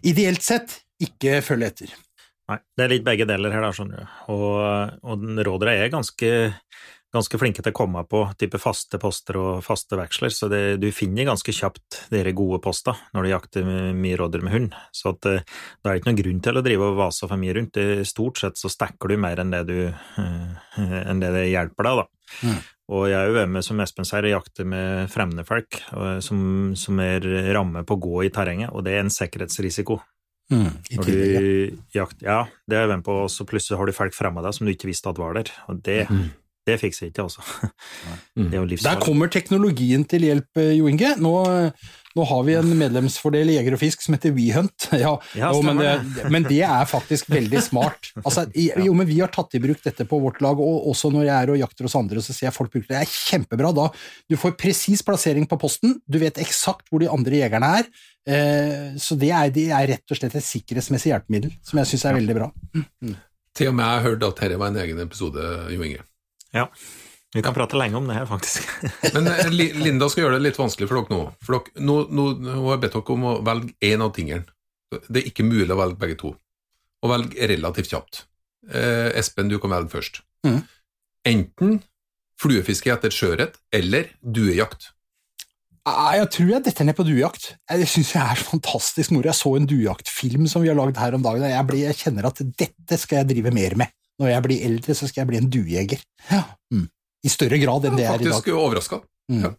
Speaker 4: Ideelt sett ikke følge etter.
Speaker 3: Nei, det er litt begge deler her, da, skjønner du. Og, og rådere er ganske, ganske flinke til å komme på type faste poster og faste veksler, så det, du finner ganske kjapt dere gode poster når du jakter mye rådyr med hund. Så at, det da er det ikke noen grunn til å drive og vase for mye rundt. Det, stort sett så stacker du mer enn det, du, eh, enn det, det hjelper deg, da.
Speaker 4: Mm.
Speaker 3: Og jeg er jo med, som Espen sier, og jakter med fremmede folk eh, som, som er ramme på å gå i terrenget, og det er en sikkerhetsrisiko.
Speaker 4: Mm, I tillegg, ja.
Speaker 3: ja, det er jeg med på, og så plutselig har du folk fremme deg som du ikke visste at var der. Og det, det fikser ikke, altså. Det er jo
Speaker 4: Der kommer teknologien til hjelp, eh, Jo Inge. Nå, nå har vi en medlemsfordel i Jeger og Fisk som heter WeHunt. Ja,
Speaker 3: Ja,
Speaker 4: jo, men, det, men det er faktisk veldig smart. Altså, jo, men Vi har tatt i bruk dette på vårt lag, og også når jeg er og jakter hos andre, så ser jeg folk bruke det. Det er kjempebra. da. Du får presis plassering på posten, du vet eksakt hvor de andre jegerne er. Eh, så det er, det er rett og slett et sikkerhetsmessig hjelpemiddel, som jeg syns er veldig bra.
Speaker 2: Til og med jeg hørte at dette var en egen episode, Jo Inge.
Speaker 3: Ja. Vi kan prate lenge om det her, faktisk.
Speaker 2: Men eh, Linda skal gjøre det litt vanskelig for dere nå. For dere, nå, nå, Hun har bedt dere om å velge én av tingene. Det er ikke mulig å velge begge to. Og velge relativt kjapt. Eh, Espen, du kan velge først.
Speaker 4: Mm.
Speaker 2: Enten fluefiske etter sjøørret eller duejakt.
Speaker 4: Ah, Jeg tror jeg detter ned på duejakt. Det syns jeg er så fantastisk moro. Jeg så en duejaktfilm som vi har lagd her om dagen, og jeg, blir, jeg kjenner at dette skal jeg drive mer med. Når jeg blir eldre, så skal jeg bli en duejeger. Ja. Mm. I større grad enn det jeg er i dag.
Speaker 2: Faktisk overraska.
Speaker 4: Mm.
Speaker 2: Ja.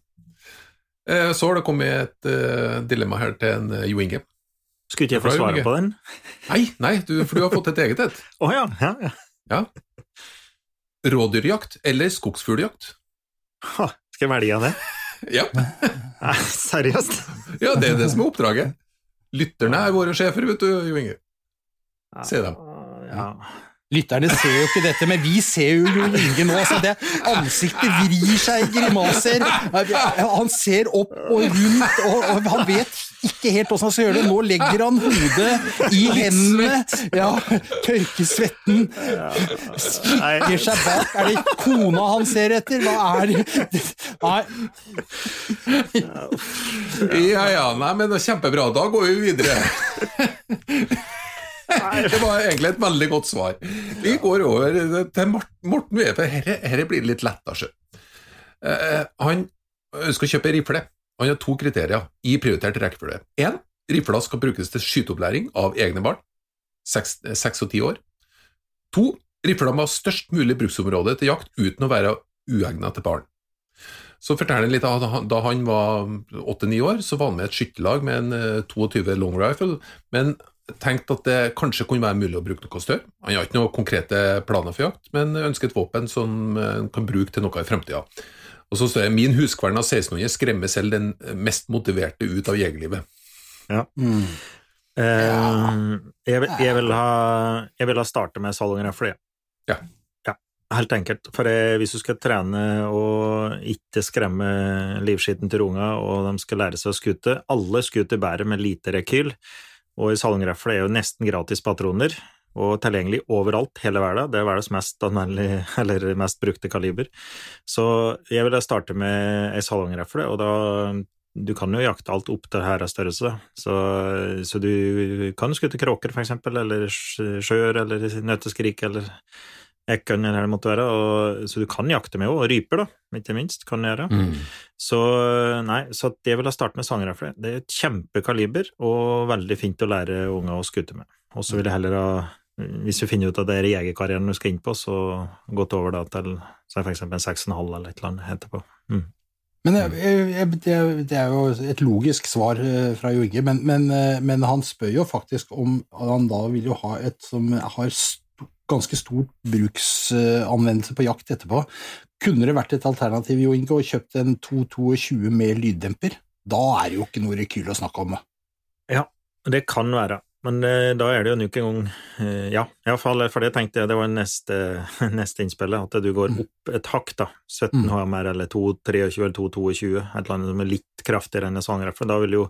Speaker 2: Eh, Så har det kommet et uh, dilemma her til en uh, Jo Inge.
Speaker 3: Skulle ikke jeg få svare på den?
Speaker 2: Nei, nei, du, for du har fått et eget et.
Speaker 3: Å ja, ja, ja.
Speaker 2: Ja. Rådyrjakt eller skogsfugljakt?
Speaker 3: Ha, skal jeg velge det?
Speaker 2: Ja.
Speaker 3: Nei, seriøst?
Speaker 2: ja, det er det som er oppdraget. Lytterne er våre sjefer, vet du, Jo Inge. Se dem.
Speaker 3: Ja.
Speaker 4: Lytterne ser jo ikke dette, men vi ser jo Jon Inge nå. Altså det, ansiktet vrir seg i grimaser. Han ser opp og rundt, og, og han vet ikke helt hvordan han skal gjøre det. Nå legger han hodet i hendene, ja, tørker svetten, stikker seg bak. Er det kona han ser etter? Hva er det? Nei,
Speaker 2: Ja, ja, nei, men kjempebra. Da går vi videre. Det var egentlig et veldig godt svar. Vi går over til Morten Wee, Dette blir litt lettere. sjø. Eh, Han å kjøpe rifle. Han har to kriterier i prioritert rekkefølge. Én, rifla skal brukes til skyteopplæring av egne barn, seks og ti år. To, rifla må ha størst mulig bruksområde til jakt uten å være uegnet til barn. Så forteller han litt at da han var åtte-ni år, så var han med et skytterlag med en eh, 22 long rifle, men tenkte at det kanskje kunne være mulig å bruke noe større. Han har ikke noen konkrete planer for jakt, men ønsker et våpen som eh, han kan bruke til noe i framtida. Og så står det min huskvern av 16-åringer skremmer selv den mest motiverte ut av jegerlivet.
Speaker 4: Mm.
Speaker 3: Eh, jeg, vil- jeg, vil ha, jeg vil ha startet med salongrefle.
Speaker 2: Ja.
Speaker 3: ja. Helt enkelt. For jeg, hvis du skal trene og ikke skremme livskiten til unga, og de skal lære seg å skute Alle skuter bærer med lite rekyl, og i salongrifle er jo nesten gratis patroner. Og tilgjengelig overalt, hele verden. Det er verdens mest anvendelig, eller mest brukte kaliber. Så jeg ville starte med ei salongrifle, og da du kan jo jakte alt opp til her av størrelse, så, så du kan skyte kråker, for eksempel, eller sj- sjøer, eller nøtteskrik, eller ekorn, eller måtte være, og, så du kan jakte med henne, og ryper, da, ikke minst, kan du gjøre. Så nei, så jeg vil ha starte med sangrefle. Det er et kjempekaliber, og veldig fint å lære unger å skute med. Og så vil jeg heller ha, hvis du finner ut at det er jegerkarrieren du skal inn på, så gått over da til så eksempel en 6,5 eller et eller annet etterpå. Mm.
Speaker 4: Men jeg, jeg, er- det er jo et logisk svar eh, fra Jorge, men, men, eh, men han spør jo faktisk om han da vil jo ha et som har sto, ganske stort bruksanvendelse på jakt etterpå. Kunne det vært et alternativ, Jo Inge, å kjøpt en 222 med lyddemper? Da er det jo ikke noe rekyl å snakke om. Ja,
Speaker 3: Det kan være, men eh, da er det jo nok en gang eh, Ja, iallfall for det tenkte jeg, det var neste, neste innspillet, at du går opp et hakk, da. 17
Speaker 4: Mm.
Speaker 3: HMR eller 223 eller 2, 22, et eller annet som er litt kraftigere enn en sangre, for da vil du jo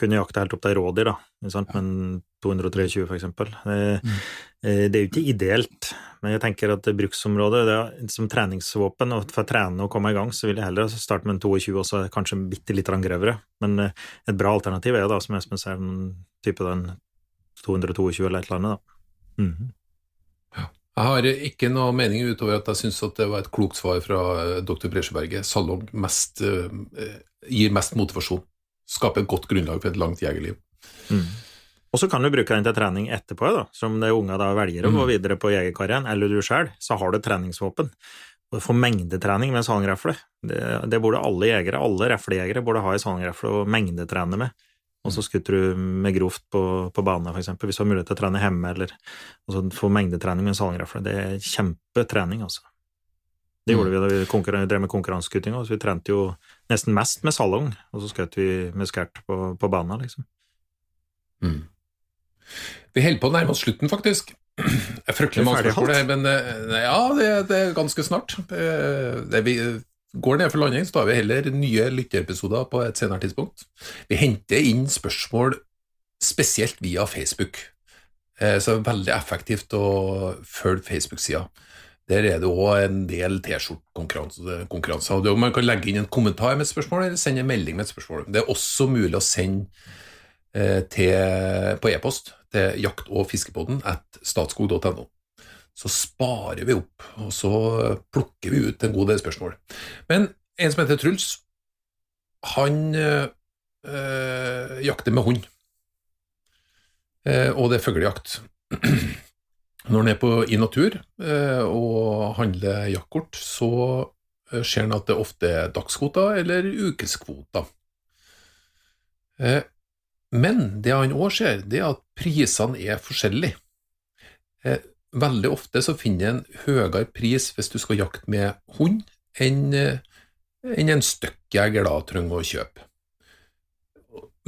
Speaker 3: kunne jakte helt opp til rådyr, da, sant? men 223 for eksempel. Eh,
Speaker 4: Mm.
Speaker 3: eh, Det er jo ikke ideelt, men jeg tenker at bruksområdet det er, som treningsvåpen, og for å trene og komme i gang, så vil jeg heller starte med en 22 og så kanskje bitte litt grøvere. Men et bra alternativ er jo da, som Espen ser, den type den 222 eller et eller annet. da. Mhm.
Speaker 2: Jeg har ikke noe mening utover at jeg syns det var et klokt svar fra eh, dr. Bresjeberget. Salong mest, eh, gir mest motivasjon. Skaper et godt grunnlag for et langt jegerliv.
Speaker 3: Mm. Og så kan du bruke den til trening etterpå, da, som det unge da velger å gå
Speaker 2: Mm.
Speaker 3: videre på jegerkarrieren, eller du sjøl, så har du treningsvåpen. Og får mengdetrening med salongrefle. det, det burde alle jegere, alle reflejegere burde ha i salongrefle og mengdetrene med. Og så skutter du med grovt på, på bane, eksempel, hvis du har mulighet til å trene hjemme, eller altså, få mengdetrening med salgrefle. Det er kjempetrening, altså. Det gjorde vi da vi vi drev med konkurranseskuting, så vi trente jo nesten mest med salong, og så skjøt vi med skert på, på banen, liksom.
Speaker 2: Mm. Vi holder på å nærme oss slutten, faktisk. Det er fryktelig mange spørsmål, her, men eh, ja, det, det er ganske snart. Det vi går ned for landing, så tar vi heller nye lytterepisoder på et senere tidspunkt. Vi henter inn spørsmål spesielt via Facebook, Eh, så det er veldig effektivt å følge Facebook-sida. Der er det òg en del T-skjortekonkurranser. Man kan legge inn en kommentar med et spørsmål, eller sende en melding med et spørsmål. Det er også mulig å sende eh, til, på e-post til jakt- og fiskepodden at statskog.no. Så sparer vi opp, og så plukker vi ut en god del spørsmål. Men en som heter Truls, han øh, jakter med hund. Eh, og det er fuglejakt. Når han er på, i natur eh, og handler jaktkort, så eh, ser han at det ofte er dagskvoter eller ukeskvoter. Eh, men det han òg ser, det er at prisene er forskjellige. Eh, veldig ofte så finner en høyere pris hvis du skal jakte med hund, enn eh, enn en støkkjeger da trenger å kjøpe.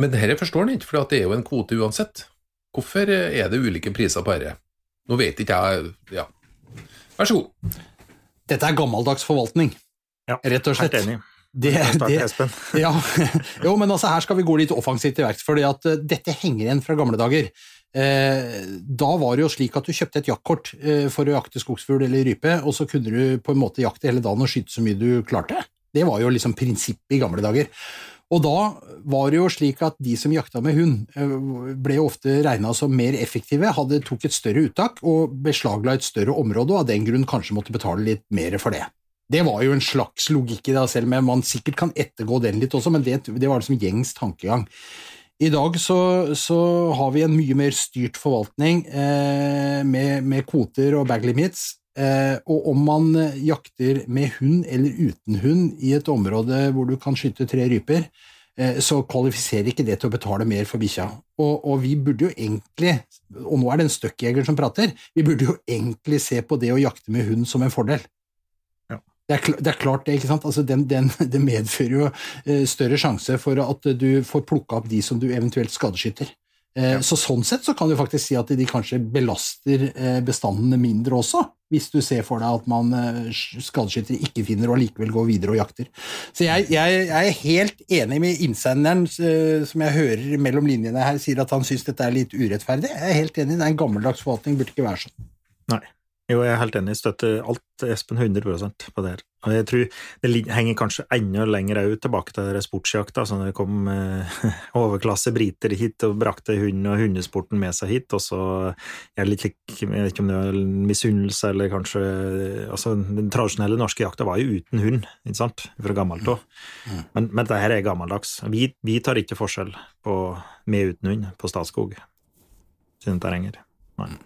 Speaker 2: Men dette forstår han ikke, for det er jo en kvote uansett. Hvorfor er det ulike priser på dette? Nå vet ikke jeg Ja. Vær så god.
Speaker 4: Dette er gammeldags forvaltning,
Speaker 3: Ja,
Speaker 4: rett og slett.
Speaker 3: Helt enig.
Speaker 4: Det, det, ja, jo, men altså her skal vi gå litt offensivt til verks, fordi eh, dette henger igjen fra gamle dager. Eh, da var det jo slik at du kjøpte et jaktkort eh, for å jakte skogsfugl eller rype, og så kunne du på en måte jakte hele dagen og skyte så mye du klarte. Det var jo liksom prinsippet i gamle dager. Og da var det jo slik at de som jakta med hund, eh, ble ofte regna som mer effektive, hadde tok et større uttak og beslagla et større område, og av den grunn kanskje måtte betale litt mer for det. Det var jo en slags logikk i det, selv om man sikkert kan ettergå den litt også, men det, det var liksom gjengs tankegang. I dag så, så, har vi en mye mer styrt forvaltning eh, med, med, kvoter og bag limits. Eh, og om man jakter med hund eller uten hund i et område hvor du kan skyte tre ryper, eh, så kvalifiserer ikke det til å betale mer for bikkja. Og, og, vi burde jo egentlig, og nå er det en støkkjeger som prater, vi burde jo egentlig se på det å jakte med hund som en fordel. Det er, det er, klart det, ikke sant? Altså den, den, det medfører jo eh, større sjanse for at du får plukka opp de som du eventuelt skadeskytter. Eh, ja. Så Sånn sett så kan du faktisk si at de kanskje belaster eh, bestandene mindre også, hvis du ser for deg at man skadeskyttere ikke finner og likevel går videre og jakter. Så jeg, jeg, jeg er helt enig med innsenderen som jeg hører mellom linjene her, sier at han syns dette er litt urettferdig. Jeg er helt enig, det er en gammeldags forvaltning, burde ikke være sånn.
Speaker 3: Nei. Jo, jeg er helt enig. Støtter alt Espen 100% på det her. Og jeg tror det henger kanskje enda lenger ut tilbake til sportsjakta, så når det kom eh, overklasse briter hit og brakte hund og hundesporten med seg hit, og så er det litt lik, jeg vet ikke om det var misunnelse eller kanskje altså Den tradisjonelle norske jakta var jo uten hund, ikke sant, fra gammelt av. Mm. Men, men dette her er gammeldags. Vi, vi tar ikke forskjell på med uten hund på Statskog sine terrenger. Nei.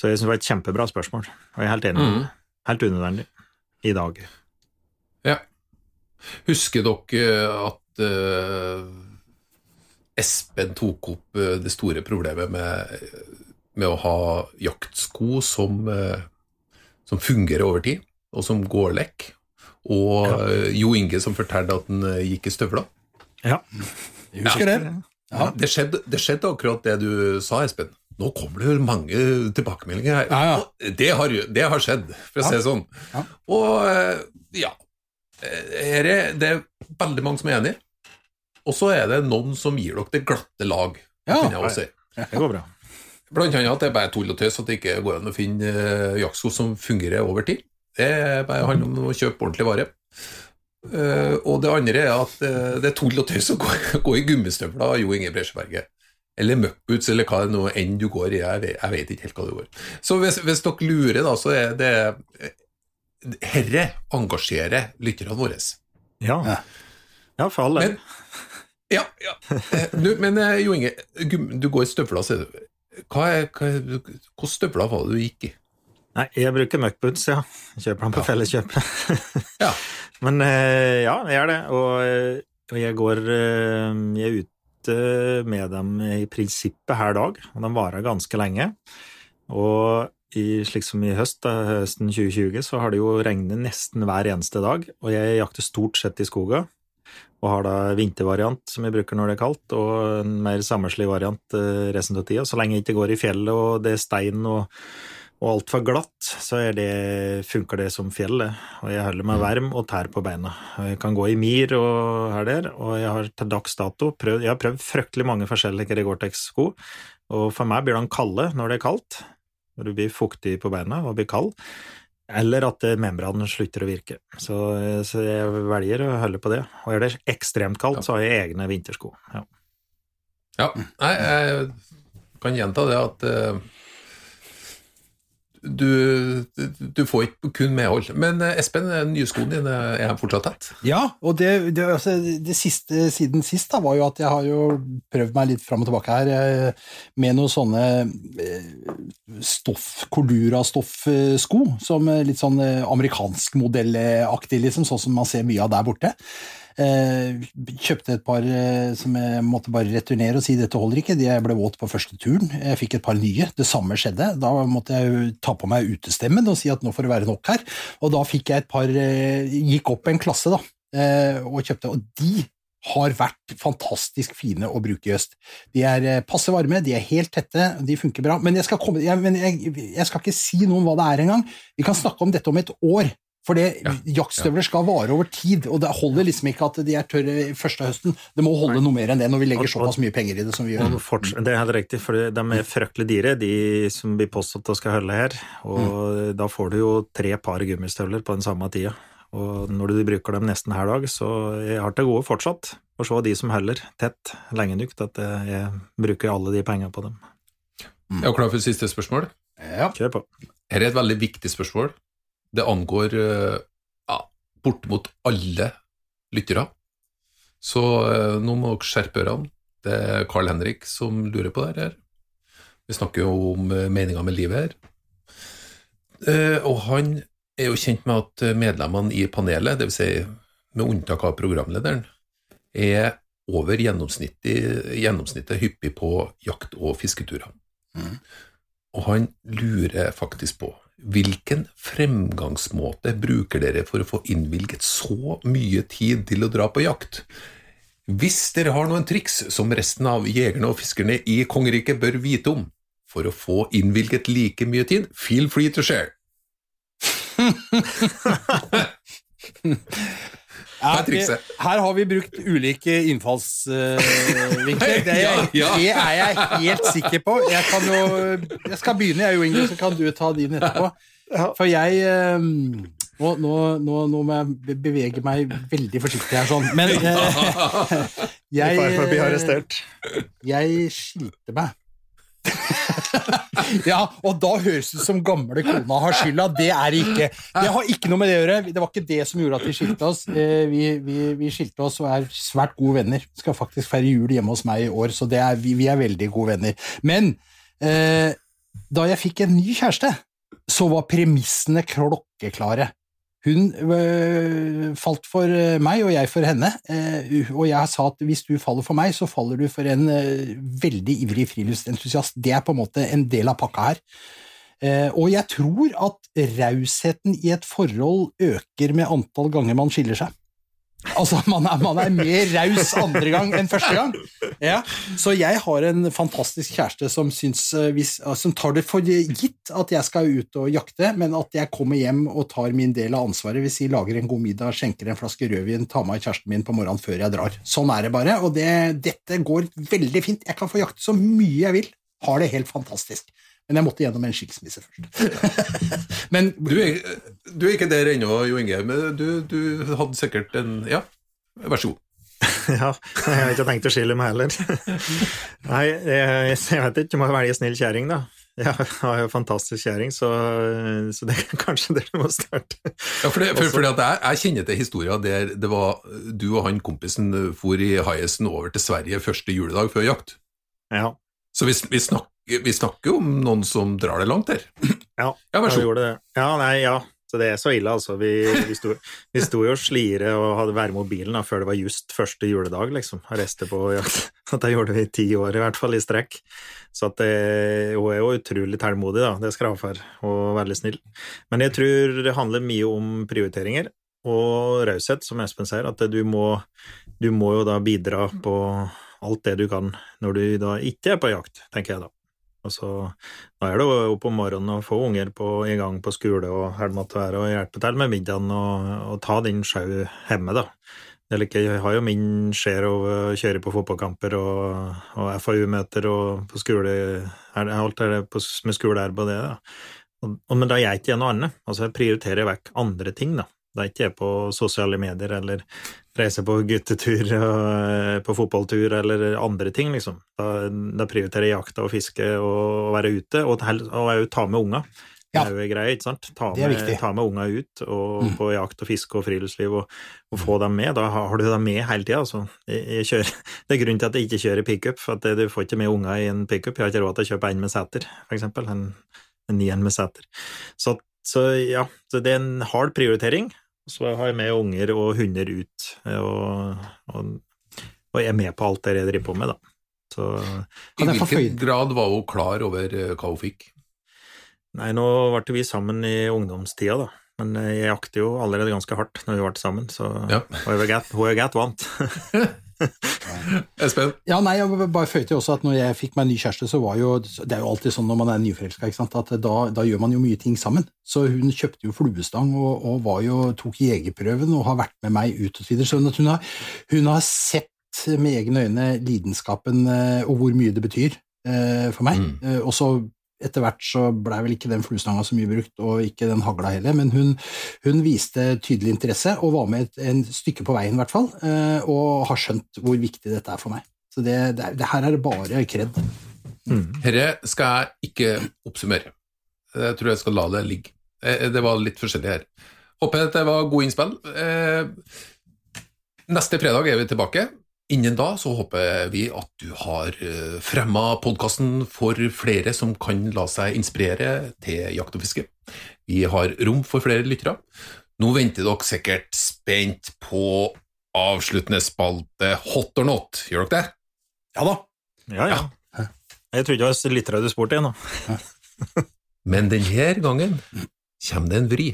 Speaker 3: Så jeg syns det var et kjempebra spørsmål, og jeg er helt enig. Mm. Helt unødvendig i dag.
Speaker 2: Ja. Husker dere at uh, Espen tok opp uh, det store problemet med, med å ha jaktsko som, uh, som, fungerer over tid, og som går lekk? Og ja. Jo Inge som fortalte at han gikk i støvler?
Speaker 3: Ja,
Speaker 4: jeg husker ja. det.
Speaker 2: Ja. Det, skjedde, det skjedde akkurat det du sa, Espen. Nå kommer det mange tilbakemeldinger her.
Speaker 4: Ja, ja.
Speaker 2: Det, har, det, har, skjedd, for å ja. si det sånn. Og eh, ja er, Det er veldig mange som er enig, og så er det noen som gir dere det glatte lag.
Speaker 3: Ja, si. det går bra.
Speaker 2: Blant annet at det er bare tull og tøys at det ikke går an å finne uh, jaktsko som fungerer over tid. Det bare handler om å kjøpe ordentlig vare. Uh, og det andre er at uh, det er tull og tøys å gå, gå i gummistøvler, Jo Inge Bresjeberget. Eller møkkboots, eller hva det nå enn du går i. Jeg vet, jeg vet, ikke helt hva det går. Så hvis, hvis dere lurer, da, så er det Herre engasjerer lytterne våre.
Speaker 3: Ja. ja, for alle.
Speaker 2: Men, ja, ja. Du, men eh, Jo Inge, du går i støvler, sier du. Hva er, hva, hvilke støvler var det du gikk i?
Speaker 3: Nei, jeg bruker møkkboots, ja. Kjøper dem på ja. Felleskjøpet.
Speaker 2: ja.
Speaker 3: Men eh, ja, jeg gjør det. Og, eh, og jeg går Jeg er med dem i prinsippet hver dag, og de varer ganske lenge. Og i, slik som i høst, høsten 2020, så har det jo regnet nesten hver eneste dag, og jeg jakter stort sett i skogen. Og har da vintervariant, som jeg bruker når det er kaldt, og en mer sommerslig variant eh, resten av tida. Så lenge jeg ikke går i fjellet og det er stein og og altfor glatt, så det, funker det som fjellet. Og jeg holder meg mm. varm og tær på beina. Jeg kan gå i mir og her der, og jeg har til dags dato prøvd Jeg har prøvd fryktelig mange forskjellige Gore-Tex-sko, og for meg blir de kalde når det er kaldt. når du blir fuktig på beina og blir kald, eller at eh, membranen slutter å virke. Så, eh, så jeg velger å holde på det. Og er det ekstremt kaldt, så har jeg egne vintersko. Ja.
Speaker 2: Ja, nei, jeg kan gjenta det at eh, du, du får ikke kun medhold. Men eh, Espen, den nye skoen din er de fortsatt tett?
Speaker 4: Ja, og det, det, altså, det siste siden sist da, var jo at jeg har jo prøvd meg litt fram og tilbake her eh, med noen sånne stoff, Cordura-stoffsko, som litt sånn amerikansk modellaktig, liksom, sånn som man ser mye av der borte. Eh, kjøpte et par eh, som jeg måtte bare returnere og si dette holder ikke, de ble våt på første turen. Jeg fikk et par nye, det samme skjedde. Da måtte jeg ta på meg utestemmen og si at nå får det være nok her. Og da fikk jeg et par eh, Gikk opp en klasse, da, og kjøpte. Og de har vært fantastisk fine å bruke i øst. De er passe varme, de er helt tette, de funker bra. Men jeg skal, komme, jeg, jeg, jeg skal ikke si noe om hva det er engang. Vi kan snakke om dette om et år. For det, ja, jaktstøvler skal vare over tid, og det holder liksom ikke at de er tørre første høsten. Det må holde noe mer enn det når vi legger såpass mye penger i det som vi gjør.
Speaker 3: Det er helt riktig, for de er fryktelig dyre, de som blir påstått å skal holde her. Og mm. da får du jo tre par gummistøvler på den samme tida. Og når du bruker dem nesten hver dag, så jeg har til gode fortsatt å se de som holder tett lenge nok at jeg bruker alle de pengene på dem.
Speaker 2: Mm. Jeg er klar for siste spørsmål.
Speaker 3: Ja. Kjør på.
Speaker 2: Her er et veldig viktig spørsmål. Det angår eh, ja, bortimot alle lyttere. Så eh, nå må dere skjerpe ørene. Det er Carl Henrik som lurer på det her. Vi snakker jo om eh, meninga med livet her. Og han er jo kjent med at medlemmene i panelet, dvs. Si med unntak av programlederen, er over gjennomsnittet, gjennomsnittet hyppig på jakt- og fisketurer. Mm. Og han lurer faktisk på Hvilken fremgangsmåte bruker dere for å få innvilget så mye tid til å dra på jakt? Hvis dere har noen triks som resten av jegerne og fiskerne i kongeriket bør vite om for å få innvilget like mye tid, feel free to share.
Speaker 4: Ja, trikset. her har vi brukt ulike innfallsvinkler. Uh, det, det, er jeg helt sikker på. Jeg, kan jo, jeg skal begynne, jeg, Jo Inge, så kan du ta din etterpå. For jeg uh, nå, nå, nå, nå, må jeg bevege meg veldig forsiktig her, sånn. Men uh, jeg, jeg skilte meg ja, og da høres det ut som gamle kona har skylda. Det er det ikke. Det har ikke noe med det å gjøre. Det var ikke det som gjorde at vi skilte oss. Eh, vi, vi, vi skilte oss og er svært gode venner. Vi Skal faktisk feire jul hjemme hos meg i år, så er, vi, vi, er veldig gode venner. Men eh, da jeg fikk en ny kjæreste, så var premissene klokkeklare. Hun øh, falt for øh, meg, og jeg for henne. Øh, og jeg sa at hvis du faller for meg, så faller du for en veldig ivrig friluftsentusiast. Det er på en måte en del av pakka her. og jeg tror at rausheten i et forhold øker med antall ganger man skiller seg. Altså, man er, man er mer raus andre gang enn første gang. Ja. Så jeg har en fantastisk kjæreste som, syns, eh, som tar det for gitt at jeg skal ut og jakte, men at jeg kommer hjem og tar min del av ansvaret, hvis jeg lager en god middag, skjenker en flaske rødvin, tar med kjæresten min på morgenen før jeg drar. Sånn er det bare, og det, dette går veldig fint. Jeg kan få jakte så mye jeg vil. Har det helt fantastisk. Men jeg måtte gjennom en skilsmisse først.
Speaker 2: men, du, er, du, er, ikke der ennå, Jo Inge, men du, du, hadde sikkert en Ja, vær så god.
Speaker 3: ja, jeg har ikke tenkt å skille meg heller. Nei, jeg, jeg vet ikke om jeg velger snill kjerring, da. Jeg har jo fantastisk kjerring, så, så, det er kanskje det du må starte.
Speaker 2: Ja, for, det, for, for jeg, jeg, kjenner til historien der det var du og han kompisen for i Highesen over til Sverige første juledag før jakt.
Speaker 3: Ja.
Speaker 2: Så vi, vi, snak, vi snakker jo om noen som drar det langt her.
Speaker 3: Ja, ja vær så god. Ja, nei, ja. Så det er så ille, altså. Vi, vi, sto, vi sto jo og slire og hadde vært med mobilen da, før det var just første juledag, liksom. Og på jakt. Det gjorde vi i ti år, i hvert fall, i strekk. Så at det, hun er jo utrolig tålmodig, da. Det skal hun for, og veldig snill. Men jeg tror det handler mye om prioriteringer og raushet, som Espen sier. At du må, du må jo da bidra på alt det du kan når du da ikke er på jakt, tenker jeg da. Altså, da er det jo opp om morgenen å få unger på, i gang på skole og helmatvær og hjelpe til med middagen og, og ta din sjau hjemme, da. Jeg, ikke, jeg har jo min av å kjøre på fotballkamper og, og FAU-møter og på skole er Alt er det på, med skolearbeid og det, da. Og, men da gjør jeg ikke noe annet. Altså, jeg prioriterer vekk andre ting, da. Da er ikke jeg på sosiale medier eller reiser på guttetur og eh, på fotballtur eller andre ting, liksom. Da, da prioriterer jeg jakta og fiske og å være ute, og òg ta med unga.
Speaker 4: Ja.
Speaker 3: Det er jo greit, greie, ikke sant? Ta med, ta med unga ut og,
Speaker 4: Mm.
Speaker 3: på jakt og fiske og friluftsliv og, og få dem med. Da har du dem med hele tida. Altså. Jeg, jeg kjører, det er grunnen til at jeg ikke kjører pickup, for at du får ikke med unga i en pickup. Jeg har ikke råd til å kjøpe en med seter, for eksempel. En, en ny en med seter. Så, så ja, så det er en hard prioritering. Så har jeg med unger og hunder ut, og, og, og jeg er med på alt det jeg driver på med, da. Så
Speaker 2: I hvilken grad var hun klar over eh, hva hun fikk?
Speaker 3: Nei, nå ble vi sammen i ungdomstida, da. Men eh, jeg jakter jo allerede ganske hardt når vi ble sammen, så
Speaker 2: Ja.
Speaker 3: hun er godt vant.
Speaker 2: Espen?
Speaker 4: Ja, nei, jeg bare føyte også at når jeg fikk meg ny kjæreste, så var jo Det er jo alltid sånn når man er nyforelska, ikke sant, at da, da gjør man jo mye ting sammen. Så hun kjøpte jo fluestang og, og var jo, tok jegerprøven og har vært med meg ut og så videre. Så hun, hun, har, hun har sett med egne øyne lidenskapen eh, og hvor mye det betyr eh, for meg.
Speaker 2: Mm.
Speaker 4: Eh, og så etter hvert så blei vel ikke den fluestanga så mye brukt, og ikke den hagla heller, men hun, hun viste tydelig interesse og var med et en stykke på veien, i hvert fall, eh, og har skjønt hvor viktig dette er for meg. Så det, det, det her er det bare kred.
Speaker 2: Dette skal jeg ikke oppsummere. Jeg tror jeg skal la det ligge. Eh, Det var litt forskjellig her. Håper det var gode innspill. Eh, Neste fredag er vi tilbake. Innen da så håper vi at du har fremma podkasten for flere som kan la seg inspirere til jakt og fiske. Vi har rom for flere lyttere. Nå venter dere sikkert spent på avsluttende spalte Hot or not, gjør dere det?
Speaker 4: Ja da.
Speaker 3: Ja, ja. Jeg trodde det var lyttere du spurte igjen, da.
Speaker 2: Men denne gangen kommer det en vri.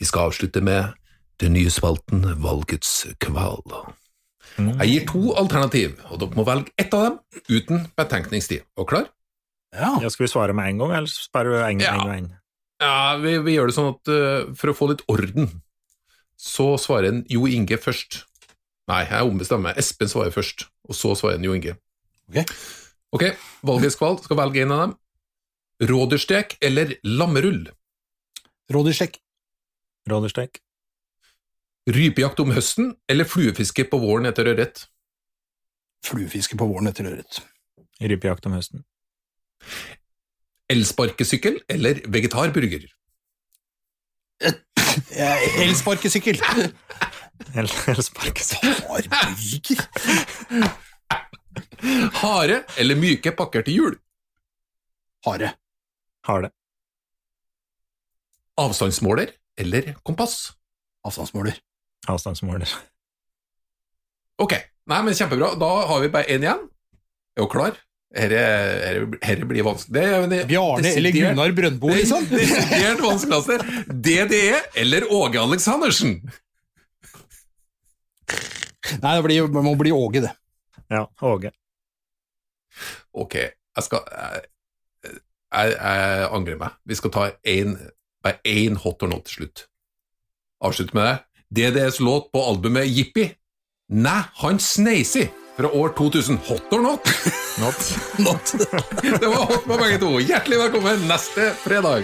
Speaker 2: Vi skal avslutte med den nye spalten Valgets kval. Jeg gir to alternativ, og dere må velge ett av dem uten betenkningstid. Og klar?
Speaker 4: Ja.
Speaker 3: Ja, skal vi svare med en gang, eller sparer du en,
Speaker 2: Ja.
Speaker 3: en?
Speaker 2: Ja, vi, vi gjør det sånn at uh, for å få litt orden, så svarer en Jo Inge først. Nei, jeg ombestemmer meg. Espen svarer først, og så svarer en Jo Inge.
Speaker 4: Ok.
Speaker 2: Ok, valgets kval skal velge en av dem. Rådyrstek eller lammerull?
Speaker 4: Rådyrstek.
Speaker 3: Rådyrstek?
Speaker 2: Rypejakt om høsten eller fluefiske på våren etter ørret?
Speaker 4: Fluefiske på våren etter ørret.
Speaker 3: Rypejakt om høsten?
Speaker 2: Elsparkesykkel eller vegetarburger?
Speaker 4: Elsparkesykkel! Elsparkesykkel.
Speaker 3: Eller, eller sparkesykkel?
Speaker 4: Har burger.
Speaker 2: Hare eller myke pakker til jul?
Speaker 4: Hare.
Speaker 3: Hare.
Speaker 2: Avstandsmåler eller kompass?
Speaker 4: Avstandsmåler.
Speaker 3: Avstandsmåler.
Speaker 2: Ok, nei, men kjempebra. Da har vi bare én igjen. Er hun klar? Dette blir vanskelig. Det er det
Speaker 4: Bjarne eller Gunnar Brøndbo, liksom?
Speaker 2: Desidert vanskeligste. DDE eller Åge Aleksandersen?
Speaker 4: Nei, det, blir, det må bli Åge, det.
Speaker 3: Ja, Åge.
Speaker 2: Ok, jeg skal Jeg, jeg, jeg angrer meg. Vi skal ta bare én hot or not til slutt. Avslutte med det. DDS låt på albumet Jippi. Nei, han Sneisi fra år 2000. Hot or not?
Speaker 3: Not.
Speaker 4: Not.
Speaker 2: Det var hot på begge to. Hjertelig velkommen neste fredag.